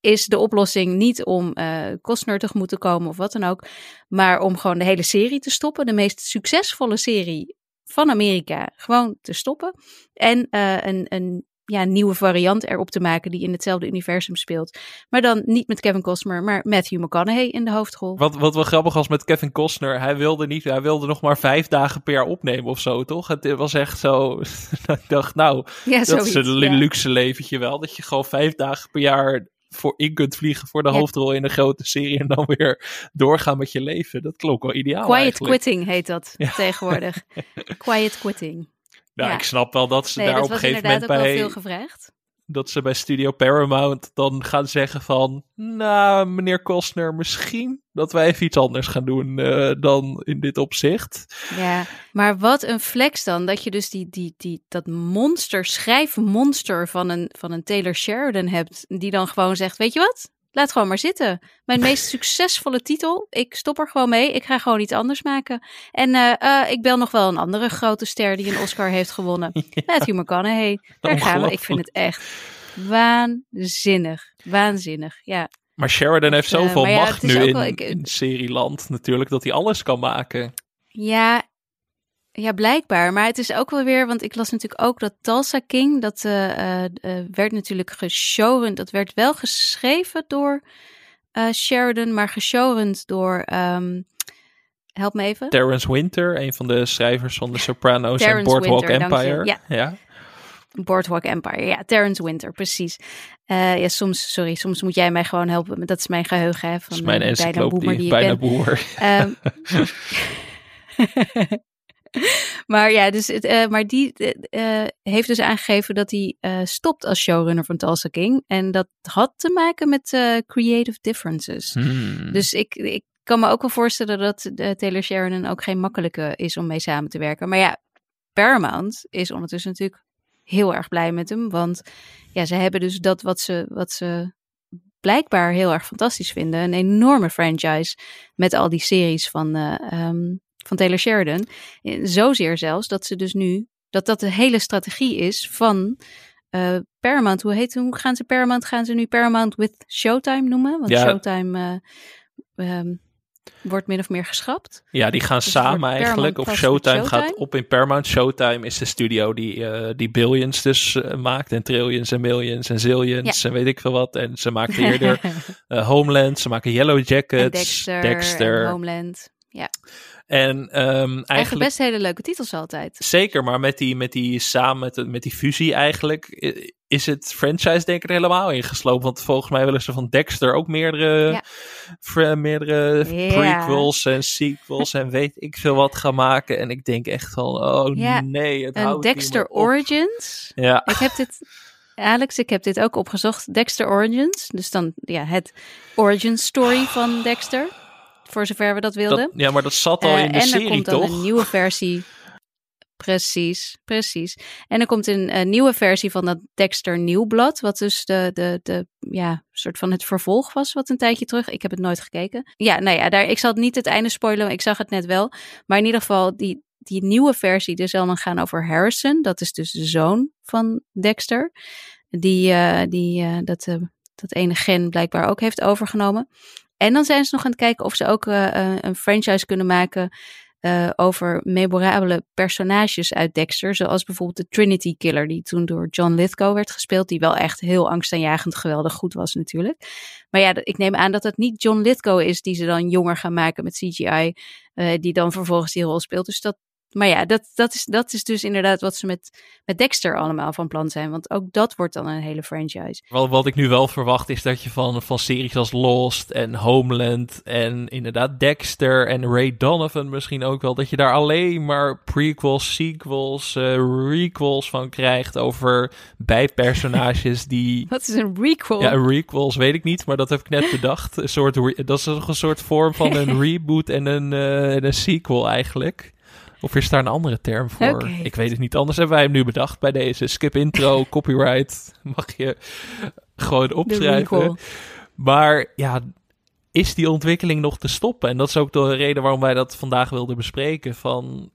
is de oplossing niet om Costner tegemoet te komen of wat dan ook, maar om gewoon de hele serie te stoppen, de meest succesvolle serie van Amerika, gewoon te stoppen. En een, een ja, nieuwe variant erop te maken die in hetzelfde universum speelt. Maar dan niet met Kevin Costner, maar Matthew McConaughey in de hoofdrol. Wat, wat wel grappig was met Kevin Costner, hij wilde niet, hij wilde nog maar vijf dagen per jaar opnemen of zo, toch? Het was echt zo, *laughs* ik dacht, nou, ja, dat is een luxe leventje wel, dat je gewoon vijf dagen per jaar voor in kunt vliegen voor de hoofdrol in een grote serie en dan weer doorgaan met je leven. Dat klonk wel ideaal Quiet eigenlijk. quitting heet dat tegenwoordig. *laughs* Quiet quitting. Nou, Ja. ik snap wel dat ze Nee, daar dat op een gegeven moment ook wel bij veel gevraagd. dat ze bij Studio Paramount dan gaan zeggen van, nou, meneer Costner, misschien dat wij even iets anders gaan doen eh, dan in dit opzicht. Ja, maar wat een flex dan. Dat je dus die, die, die, dat monster, schrijfmonster van een, van een Taylor Sheridan hebt. Die dan gewoon zegt, weet je wat? Laat gewoon maar zitten. Mijn meest succesvolle titel. Ik stop er gewoon mee. Ik ga gewoon iets anders maken. En eh, eh, ik bel nog wel een andere grote ster die een Oscar heeft gewonnen. *laughs* Matthew McConaughey. Daar gaan we. Ik vind het echt waanzinnig. Waanzinnig, ja. Maar Sheridan heeft eh, zoveel ja, macht nu in, wel- ik- in serieland natuurlijk, dat hij alles kan maken. Ja, ja, blijkbaar. Maar het is ook wel weer, want ik las natuurlijk ook dat Tulsa King, dat eh, eh, eh, werd natuurlijk geshowrund. Dat werd wel geschreven door Sheridan, maar geshowrund door, ehm, help me even. Terrence Winter, een van de schrijvers van The Sopranos en Boardwalk Winter. Empire. Ja. ja. Boardwalk Empire, ja, Terrence Winter, precies. Ja, soms, sorry, soms moet jij mij gewoon helpen. Dat is mijn geheugen, hè, Dat van is mijn bijna boemer die ik bijna ben. boer. Ehm, *laughs* *laughs* *laughs* maar ja, dus, het, eh, maar die eh, eh, heeft dus aangegeven dat hij stopt als showrunner van Tulsa King. En dat had te maken met creative differences. Hmm. Dus ik, ik kan me ook wel voorstellen dat Taylor Sheridan ook geen makkelijke is om mee samen te werken. Maar ja, Paramount is ondertussen natuurlijk heel erg blij met hem. Want ja, ze hebben dus dat wat ze, wat ze blijkbaar heel erg fantastisch vinden. Een enorme franchise met al die series van, eh, ehm, van Taylor Sheridan. Eh, Zozeer zelfs dat ze dus nu, dat dat de hele strategie is van eh, Paramount. Hoe heet hoe gaan ze Paramount? Gaan ze nu Paramount with Showtime noemen? Want Ja. Showtime eh, ehm, wordt min of meer geschrapt. Ja, die gaan Dus samen eigenlijk. Of Showtime, gaat op in Paramount. Showtime is de studio die, die billions dus maakt. En trillions en millions en zillions en weet ik veel wat. En ze maakten eerder *laughs* Homeland. Ze maken Yellow Jackets. en Dexter, Dexter. en Homeland. Ja, En ehm, eigenlijk eigenlijk... best hele leuke titels altijd. Zeker, maar met die, met die samen met, de- met die fusie eigenlijk is het franchise denk ik er helemaal ingeslopen. Want volgens mij willen ze van Dexter ook meerdere, Ja. meerdere prequels en sequels en weet ik veel wat gaan maken. En ik denk echt van, oh Ja, nee, het houdt Dexter. Origins. Ja, Ik heb dit, Alex, ik heb dit ook opgezocht. Dexter Origins. Dus dan ja, het origin story van Dexter. Voor zover we dat wilden. dat, ja, maar dat zat al Eh, in de en er serie komt dan toch? een nieuwe versie. *laughs* Precies, precies. En er komt een, een nieuwe versie van dat Dexter Nieuwblad, wat dus de, de, de ja, soort van het vervolg was, wat een tijdje terug. Ik heb het nooit gekeken. Ja, nou ja, daar, ik zal het niet het einde spoilen, ik zag het net wel. Maar in ieder geval, die, die nieuwe versie, dus zal dan gaan over Harrison. Dat is dus de zoon van Dexter. Die, eh, die eh, dat, dat ene gen blijkbaar ook heeft overgenomen. En dan zijn ze nog aan het kijken of ze ook eh, eh, een franchise kunnen maken eh, over memorabele personages uit Dexter. Zoals bijvoorbeeld de Trinity Killer, die toen door John Lithgow werd gespeeld. Die wel echt heel angstaanjagend geweldig goed was natuurlijk. Maar ja, ik neem aan dat het niet John Lithgow is die ze dan jonger gaan maken met CGI. die dan vervolgens die rol speelt. Dus dat, maar ja, dat, dat, is, dat is dus inderdaad wat ze met, met Dexter allemaal van plan zijn. Want ook dat wordt dan een hele franchise. Wat, wat ik nu wel verwacht is dat je van, van series als Lost en Homeland en inderdaad Dexter en Ray Donovan misschien ook wel, dat je daar alleen maar prequels, sequels, eh, requels van krijgt over bijpersonages *laughs* die... Wat is een requel? Ja, requels weet ik niet, maar dat heb ik net bedacht. Een soort dat is toch een soort vorm van *laughs* een reboot en een, eh, en een sequel eigenlijk. Of is daar een andere term voor? Ik weet het niet. Anders hebben wij hem nu bedacht bij deze skip intro, *laughs* copyright. Mag je gewoon opschrijven. Maar ja, is die ontwikkeling nog te stoppen? En dat is ook de reden waarom wij dat vandaag wilden bespreken. Van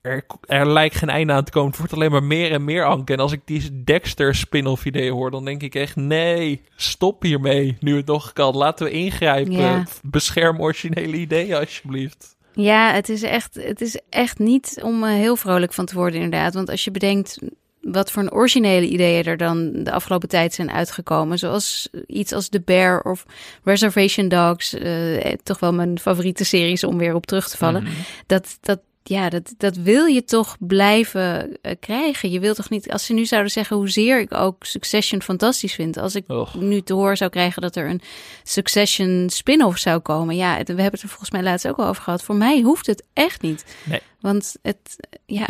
er, er lijkt geen einde aan te komen. Het wordt alleen maar meer en meer Anke. En als ik die Dexter spin-off idee hoor, dan denk ik echt nee, stop hiermee. Nu het nog kan. Laten we ingrijpen. Ja. Bescherm originele ideeën alsjeblieft. Ja, het is echt, het is echt niet om eh, heel vrolijk van te worden, inderdaad. Want als je bedenkt wat voor een originele ideeën er dan de afgelopen tijd zijn uitgekomen. Zoals iets als The Bear of Reservation Dogs. eh, toch wel mijn favoriete series om weer op terug te vallen. Mhm. Dat, dat, ja, dat, dat wil je toch blijven eh, krijgen. Je wilt toch niet, als ze nu zouden zeggen hoezeer ik ook Succession fantastisch vind. Als ik Och. nu te horen zou krijgen dat er een Succession spin-off zou komen. Ja, het- we hebben het er volgens mij laatst ook al over gehad. Voor mij hoeft het echt niet. Nee. Want het, ja,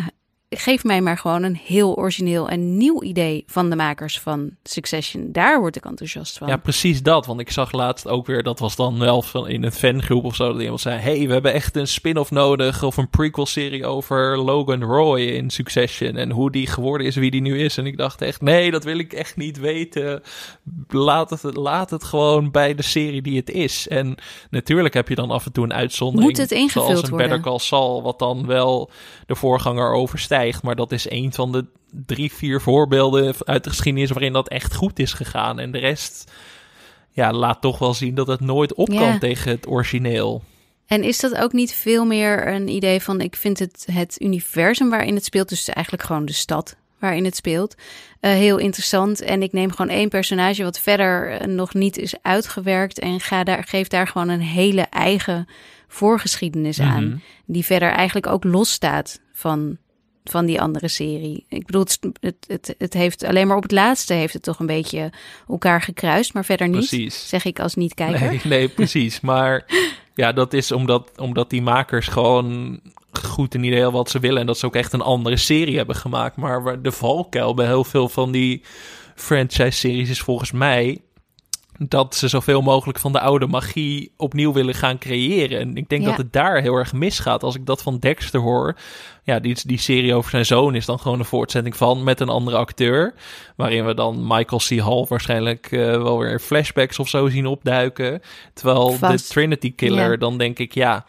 geef mij maar gewoon een heel origineel en nieuw idee van de makers van Succession. Daar word ik enthousiast van. Ja, precies dat. Want ik zag laatst ook weer, dat was dan wel van in een fangroep of zo, dat iemand zei: hey, we hebben echt een spin-off nodig of een prequel-serie over Logan Roy in Succession en hoe die geworden is, wie die nu is. En ik dacht echt: nee, dat wil ik echt niet weten. Laat het, laat het gewoon bij de serie die het is. En natuurlijk heb je dan af en toe een uitzondering. Moet het ingevuld zoals een worden? Better Call Saul, wat dan wel de voorganger overstijgt. Maar dat is een van de drie, vier voorbeelden uit de geschiedenis waarin dat echt goed is gegaan. En de rest ja, laat toch wel zien dat het nooit op Ja. kan tegen het origineel. En is dat ook niet veel meer een idee van, ik vind het, het universum waarin het speelt, dus eigenlijk gewoon de stad waarin het speelt, eh, heel interessant. En ik neem gewoon één personage wat verder eh, nog niet is uitgewerkt en ga daar, geef daar gewoon een hele eigen voorgeschiedenis aan, Mhm. die verder eigenlijk ook losstaat van, van die andere serie. Ik bedoel, het, het, het, heeft alleen maar op het laatste heeft het toch een beetje elkaar gekruist, maar verder niet. Precies. Zeg ik als niet-kijker. Nee, nee, precies. *laughs* Maar ja, dat is omdat, omdat die makers gewoon goed een idee hadden wat ze willen. En dat ze ook echt een andere serie hebben gemaakt. Maar waar de valkuil bij heel veel van die franchise-series is volgens mij dat ze zoveel mogelijk van de oude magie opnieuw willen gaan creëren. En ik denk Ja. dat het daar heel erg misgaat. Als ik dat van Dexter hoor, ja, die, die serie over zijn zoon is dan gewoon een voortzetting van met een andere acteur. Waarin we dan Michael C. Hall waarschijnlijk eh, wel weer flashbacks of zo zien opduiken. Terwijl Vast. de Trinity Killer, Ja. dan denk ik, ja,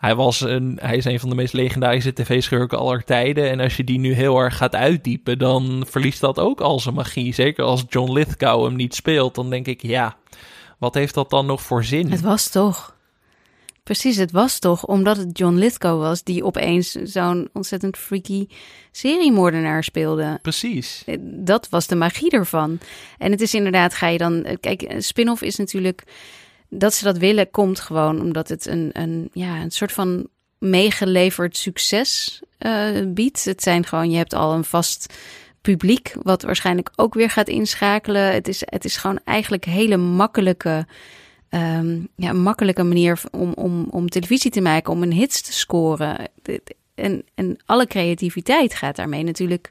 hij, was een, hij is een van de meest legendarische tv-schurken aller tijden. En als je die nu heel erg gaat uitdiepen, dan verliest dat ook al zijn magie. Zeker als John Lithgow hem niet speelt, dan denk ik, ja, wat heeft dat dan nog voor zin? Het was toch. Precies, het was toch omdat het John Lithgow was die opeens zo'n ontzettend freaky seriemoordenaar speelde. Precies. Eh, Dat was de magie ervan. En het is inderdaad, ga je dan. eh, Kijk, spin-off is natuurlijk. Dat ze dat willen, komt gewoon omdat het een, een, ja, een soort van meegeleverd succes eh, biedt. Het zijn gewoon, je hebt al een vast publiek, wat waarschijnlijk ook weer gaat inschakelen. Het is, het is gewoon eigenlijk hele makkelijke. ehm, ja, makkelijke manier om, om, om televisie te maken, om een hits te scoren. En, en alle creativiteit gaat daarmee natuurlijk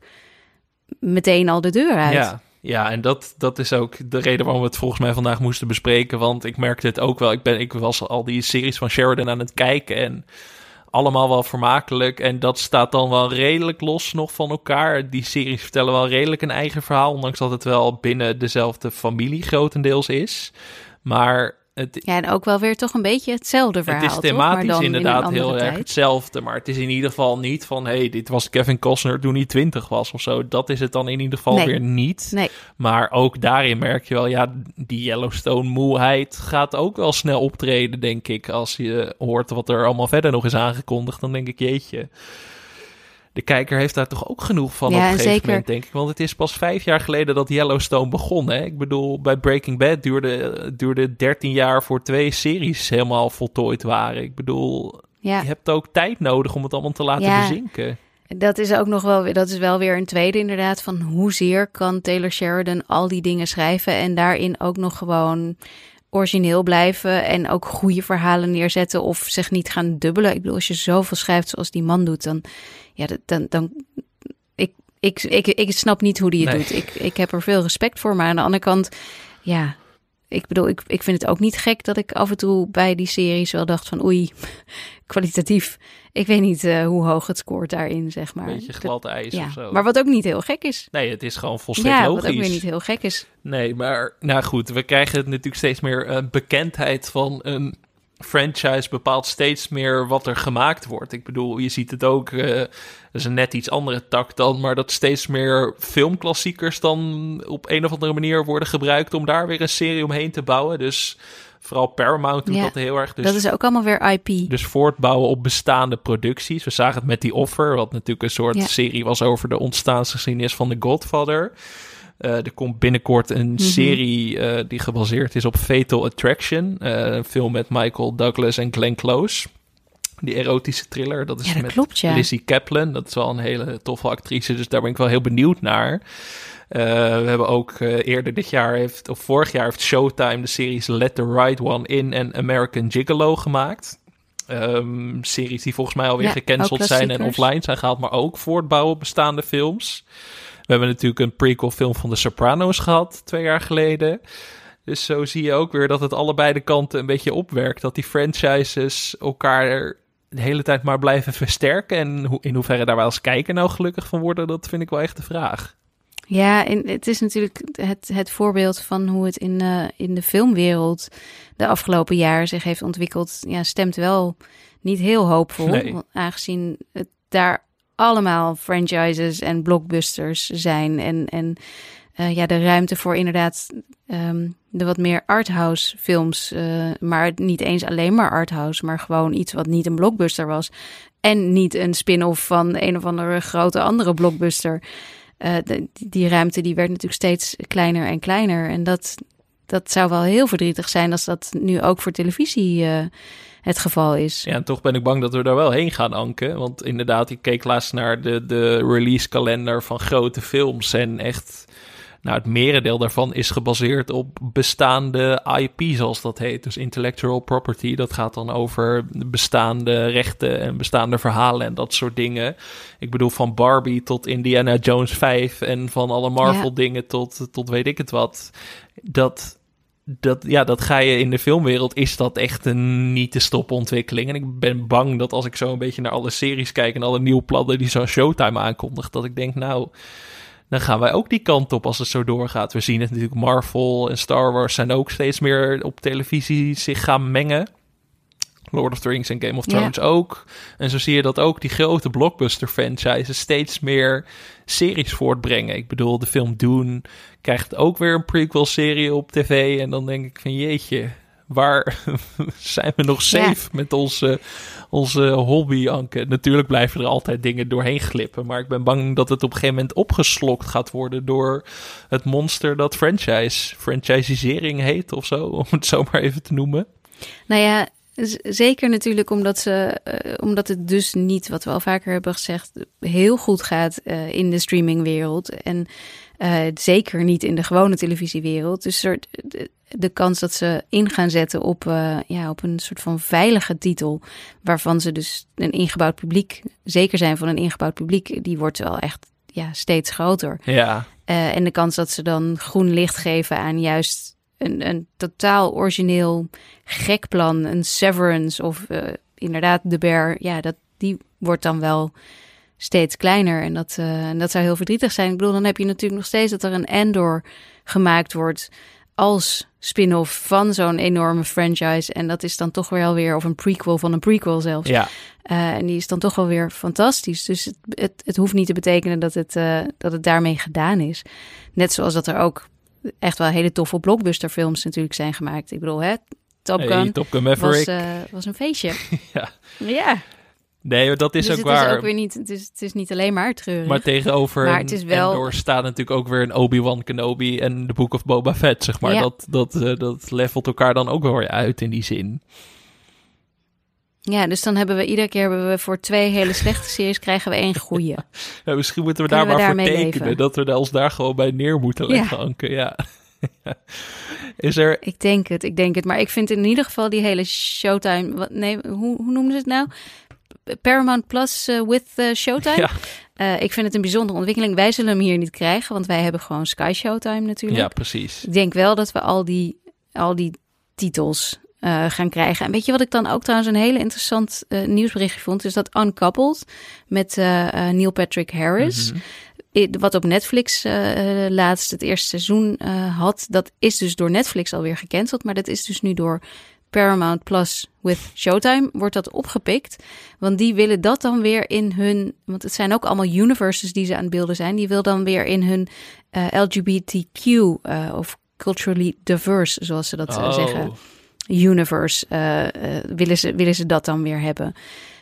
meteen al de deur uit. Ja, ja en dat, dat is ook de reden waarom we het volgens mij vandaag moesten bespreken. Want ik merkte het ook wel. Ik, ben, ik was al die series van Sheridan aan het kijken en allemaal wel vermakelijk. En dat staat dan wel redelijk los nog van elkaar. Die series vertellen wel redelijk een eigen verhaal, ondanks dat het wel binnen dezelfde familie grotendeels is. Maar het, Ja, en ook wel weer toch een beetje hetzelfde verhaal. het is toch? thematisch Maar in inderdaad heel erg hetzelfde. Maar het is in ieder geval niet van... hey, dit was Kevin Costner toen hij 20 was of zo. Dat is het dan in ieder geval Nee. weer niet. Nee, Maar ook daarin merk je wel... ja, die Yellowstone-moeheid gaat ook wel snel optreden, denk ik. Als je hoort wat er allemaal verder nog is aangekondigd... dan denk ik, jeetje... De kijker heeft daar toch ook genoeg van Ja, op een en gegeven zeker- moment, denk ik. Want het is pas vijf jaar geleden dat Yellowstone begon. Hè? Ik bedoel, bij Breaking Bad duurde, duurde 13 jaar voor twee series helemaal voltooid waren. Ik bedoel, ja. je hebt ook tijd nodig om het allemaal te laten Ja. bezinken. Dat is ook nog wel, weer- dat is wel weer een tweede inderdaad. Van hoezeer kan Taylor Sheridan al die dingen schrijven en daarin ook nog gewoon origineel blijven en ook goede verhalen neerzetten of zich niet gaan dubbelen. Ik bedoel, als je zoveel schrijft zoals die man doet, dan, ja, dan, dan ik, ik, ik, ik snap niet hoe die het Nee. doet. Ik, ik heb er veel respect voor, maar aan de andere kant, ja, ik bedoel, ik, ik vind het ook niet gek dat ik af en toe bij die series wel dacht van oei, *laughs* kwalitatief. Ik weet niet eh, hoe hoog het scoort daarin, zeg maar. Een beetje glad ijs ja, of zo. maar wat ook niet heel gek is. Nee, het is gewoon volstrekt Ja, logisch. wat ook weer niet heel gek is. Nee, maar nou goed, we krijgen natuurlijk steeds meer eh, bekendheid van een franchise bepaalt steeds meer wat er gemaakt wordt. Ik bedoel, je ziet het ook, eh dat is een net iets andere tak dan, maar dat steeds meer filmklassiekers dan op een of andere manier worden gebruikt om daar weer een serie omheen te bouwen. Dus vooral Paramount doet Ja, dat heel erg. Dus dat is ook allemaal weer IP. dus voortbouwen op bestaande producties. We zagen het met die Offer, wat natuurlijk een soort Ja. serie was over de ontstaansgeschiedenis van The Godfather. Eh, er komt binnenkort een Mhm. serie eh, die gebaseerd is op Fatal Attraction. Eh, een film met Michael Douglas en Glenn Close. Die erotische thriller. Dat is Ja, dat met klopt, ja. Lizzie Kaplan. Dat is wel een hele toffe actrice. Dus daar ben ik wel heel benieuwd naar. We hebben ook eerder dit jaar, heeft, of vorig jaar, heeft Showtime de series Let the Right One In en American Gigolo gemaakt. Ehm, series die volgens mij alweer Ja, gecanceld zijn en offline zijn gehaald, maar ook voortbouwen op bestaande films. We hebben natuurlijk een prequel film van The Sopranos gehad, twee jaar geleden. Dus zo zie je ook weer dat het allebei de kanten een beetje opwerkt. Dat die franchises elkaar de hele tijd maar blijven versterken. En in hoeverre daar wij als kijker nou gelukkig van worden, dat vind ik wel echt de vraag. Ja, en het is natuurlijk het, het voorbeeld van hoe het in, eh, in de filmwereld de afgelopen jaren zich heeft ontwikkeld. Ja, stemt wel niet heel hoopvol. Nee. Aangezien het daar allemaal franchises en blockbusters zijn. En, en eh, ja, de ruimte voor inderdaad ehm, de wat meer arthouse films. eh, maar niet eens alleen maar arthouse, maar gewoon iets wat niet een blockbuster was. En niet een spin-off van een of andere grote andere blockbuster. Eh, die ruimte die werd natuurlijk steeds kleiner en kleiner. En dat, dat zou wel heel verdrietig zijn als dat nu ook voor televisie het geval is. Ja, en toch ben ik bang dat we daar wel heen gaan anken. Want inderdaad, ik keek laatst naar de, de release kalender van grote films. En echt, nou, het merendeel daarvan is gebaseerd op bestaande IP, zoals dat heet. Dus intellectual property. Dat gaat dan over bestaande rechten en bestaande verhalen en dat soort dingen. Ik bedoel, van Barbie tot Indiana Jones 5 en van alle Marvel dingen tot, tot weet ik het wat. Dat dat, ja, dat ga je in de filmwereld, is dat echt een niet te stoppen ontwikkeling. En ik ben bang dat als ik zo een beetje naar alle series kijk en alle nieuwe plannen die zo'n Showtime aankondigt, dat ik denk, nou, dan gaan wij ook die kant op als het zo doorgaat. We zien het natuurlijk, Marvel en Star Wars zijn ook steeds meer op televisie zich gaan mengen. Lord of the Rings en Game of Thrones ook. En zo zie je dat ook die grote blockbuster franchises steeds meer series voortbrengen. Ik bedoel, de film Dune krijgt ook weer een prequel serie op tv. En dan denk ik van jeetje, waar *laughs* zijn we nog safe met onze, onze hobby, Anke? Natuurlijk blijven er altijd dingen doorheen glippen. Maar ik ben bang dat het op een gegeven moment opgeslokt gaat worden door het monster dat franchise, franchisering heet of zo, *laughs* om het zo maar even te noemen. Nou ja, Zeker natuurlijk omdat, ze, uh, omdat het dus niet, wat we al vaker hebben gezegd, heel goed gaat uh, in de streamingwereld. En uh, zeker niet in de gewone televisiewereld. Dus er, de, de, kans dat ze in gaan zetten op, ja, op een soort van veilige titel, waarvan ze dus een ingebouwd publiek, zeker zijn van een ingebouwd publiek, die wordt wel echt ja, steeds groter. Ja. en de kans dat ze dan groen licht geven aan juist een, een totaal origineel gek plan, een Severance of uh, inderdaad de Bear, ja, dat, die wordt dan wel steeds kleiner. En dat, uh, en dat zou heel verdrietig zijn. Ik bedoel, dan heb je natuurlijk nog steeds dat er een Endor gemaakt wordt als spin-off van zo'n enorme franchise. En dat is dan toch wel weer, of een prequel van een prequel zelfs. Ja. Uh, en die is dan toch wel weer fantastisch. Dus het, het, het hoeft niet te betekenen dat het, uh, dat het daarmee gedaan is. Net zoals dat er ook echt wel hele toffe blockbusterfilms natuurlijk zijn gemaakt. Ik bedoel, hè, Top Gun, hey, Top Gun Maverick. Was, uh, was een feestje. *laughs* ja. Ja. Nee, dat is dus ook het waar. Is ook weer niet, het, is, het is niet alleen maar treurig. Maar tegenover maar het is wel... Endor staat natuurlijk ook weer een Obi-Wan Kenobi en de Book of Boba Fett, zeg maar. Ja. Dat, dat, uh, dat levelt elkaar dan ook wel weer uit in die zin. Ja, dus dan hebben we iedere keer hebben we voor twee hele *laughs* slechte series krijgen we één goede. Ja, misschien moeten we daar maar voor tekenen. leven? Dat we ons daar gewoon bij neer moeten leggen, Ja. Anke. *laughs* Ja. Is er... Ik denk het, ik denk het. Maar ik vind in ieder geval die hele Showtime... Wat, nee, hoe, hoe noemen ze het nou? Paramount Plus eh, with eh, Showtime. Ja, Eh, ik vind het een bijzondere ontwikkeling. Wij zullen hem hier niet krijgen, want wij hebben gewoon Sky Showtime natuurlijk. ja, precies. Ik denk wel dat we al die, al die titels eh, gaan krijgen. En weet je wat ik dan ook trouwens een hele interessant eh, nieuwsberichtje vond? Is dat Uncoupled met eh, Neil Patrick Harris. Mhm. I- Wat op Netflix laatst het eerste seizoen had. Dat is dus door Netflix alweer gecanceld. Maar dat is dus nu door Paramount Plus with Showtime wordt dat opgepikt. Want die willen dat dan weer in hun... Want het zijn ook allemaal universes die ze aan het beelden zijn. Die wil dan weer in hun LGBTQ of culturally diverse, zoals ze dat eh, Oh. zeggen, universe, eh, eh, willen, ze, willen ze dat dan weer hebben.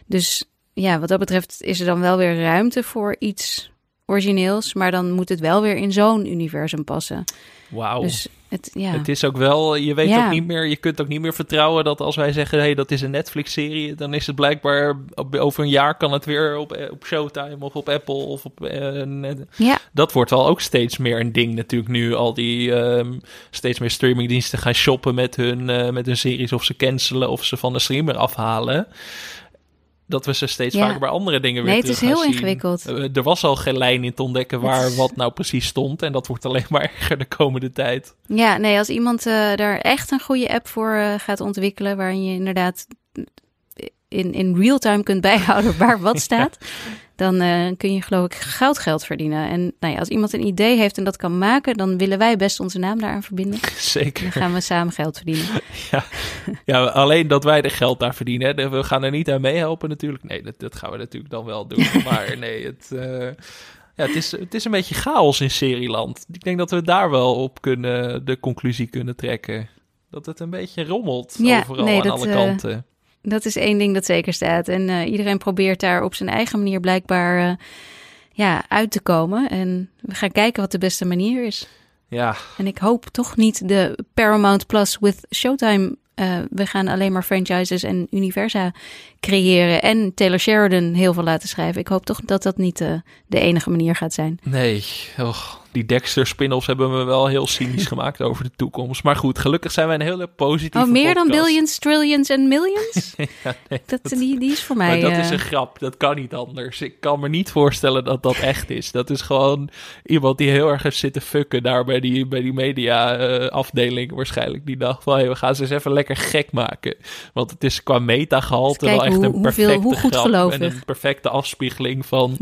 Dus ja, wat dat betreft is er dan wel weer ruimte voor iets origineels, maar dan moet het wel weer in zo'n universum passen. Wauw. Dus het, ja. Het is ook wel, je weet Ja. ook niet meer, je kunt ook niet meer vertrouwen dat als wij zeggen, hey, dat is een Netflix-serie, dan is het blijkbaar over een jaar kan het weer op, eh, op Showtime of op Apple of op. eh, net- ja, dat wordt wel ook steeds meer een ding natuurlijk nu. Al die ehm, steeds meer streamingdiensten gaan shoppen met hun, eh, met hun series of ze cancelen of ze van de streamer afhalen. Dat we ze steeds Ja. vaker bij andere dingen weer Nee, het is heel ingewikkeld. Eh, er was al geen lijn in te ontdekken waar is- wat nou precies stond. En dat wordt alleen maar *laughs* erger de komende tijd. ja, nee, als iemand eh, daar echt een goede app voor eh, gaat ontwikkelen, waarin je inderdaad in, in real time kunt bijhouden *laughs* waar wat staat, dan eh, kun je geloof ik goudgeld verdienen. En nou ja, als iemand een idee heeft en dat kan maken, dan willen wij best onze naam daaraan verbinden. *laughs* Zeker. Dan gaan we samen geld verdienen. *laughs* Ja, alleen dat wij er geld aan verdienen. Hè. We gaan er niet aan meehelpen natuurlijk. Nee, dat, dat gaan we natuurlijk dan wel doen. *laughs* Maar nee, het, eh, ja, het, is, het is een beetje chaos in Serieland. Ik denk dat we daar wel op kunnen, de conclusie kunnen trekken. Dat het een beetje rommelt Ja, overal nee, aan dat, alle eh, kanten. Dat is één ding dat zeker staat. En eh, iedereen probeert daar op zijn eigen manier blijkbaar eh, ja, uit te komen. En we gaan kijken wat de beste manier is. Ja, En ik hoop toch niet de Paramount Plus with Showtime. eh, we gaan alleen maar franchises en universa creëren. En Taylor Sheridan heel veel laten schrijven. Ik hoop toch dat dat niet uh, de enige manier gaat zijn. Nee, och, die Dexter spin-offs hebben me wel heel cynisch *laughs* gemaakt over de toekomst. Maar goed, gelukkig zijn wij een hele positieve Oh, meer podcast. dan billions, trillions en millions? *laughs* ja, nee, dat, die, die is voor mij... Maar dat uh... is een grap, dat kan niet anders. Ik kan me niet voorstellen dat dat echt is. Dat is gewoon iemand die heel erg heeft zitten fucken daar bij die, bij die media uh, afdeling waarschijnlijk. Die dacht van, hey, we gaan ze eens even lekker gek maken. Want het is qua metagehalte wel echt hoe, een perfecte hoeveel, hoe goed grap gelovig. en een perfecte afspiegeling van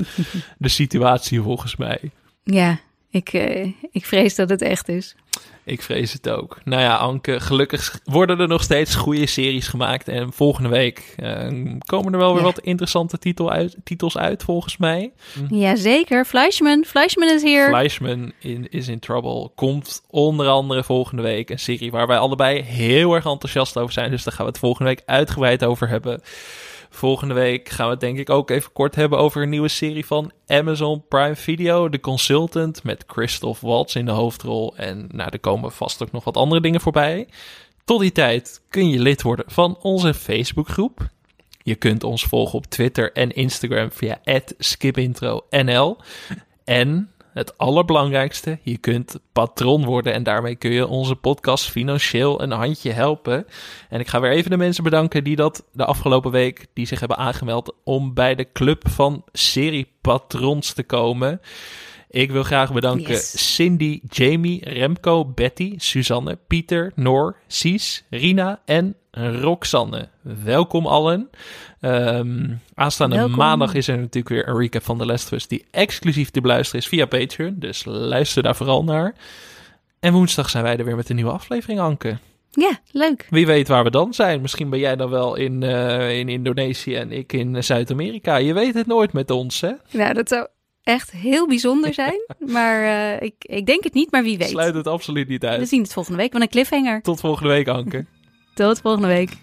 de situatie volgens mij. Ja, ik, uh, ik vrees dat het echt is. Ik vrees het ook. Nou ja, Anke, gelukkig worden er nog steeds goede series gemaakt. En volgende week uh, komen er wel weer ja. wat interessante titel uit, titels uit, volgens mij. Jazeker. Fleischman. Fleischman is hier. Fleischman in, is in Trouble. Komt onder andere volgende week een serie waar wij allebei heel erg enthousiast over zijn. Dus daar gaan we het volgende week uitgebreid over hebben. Volgende week gaan we het denk ik ook even kort hebben over een nieuwe serie van Amazon Prime Video, The Consultant, met Christoph Waltz in de hoofdrol. En nou, er komen vast ook nog wat andere dingen voorbij. Tot die tijd kun je lid worden van onze Facebookgroep. Je kunt ons volgen op Twitter en Instagram via skipintronl. En het allerbelangrijkste, je kunt patron worden en daarmee kun je onze podcast financieel een handje helpen. En ik ga weer even de mensen bedanken die dat de afgelopen week, die zich hebben aangemeld om bij de club van seriepatrons te komen. Ik wil graag bedanken yes. Cindy, Jamie, Remco, Betty, Suzanne, Pieter, Noor, Sies, Rina en Roxanne. Welkom allen. Um, aanstaande Welkom. maandag is er natuurlijk weer een recap van The Last of Us die exclusief te beluisteren is via Patreon. Dus luister daar vooral naar. En woensdag zijn wij er weer met een nieuwe aflevering, Anke. Ja, leuk. Wie weet waar we dan zijn. Misschien ben jij dan wel in, uh, in Indonesië en ik in Zuid-Amerika. Je weet het nooit met ons, hè? Nou, dat zou echt heel bijzonder zijn. *laughs* maar uh, ik, ik denk het niet, maar wie weet. Sluit het absoluut niet uit. We zien het volgende week. Wat een cliffhanger. Tot volgende week, Anke. Tot volgende week.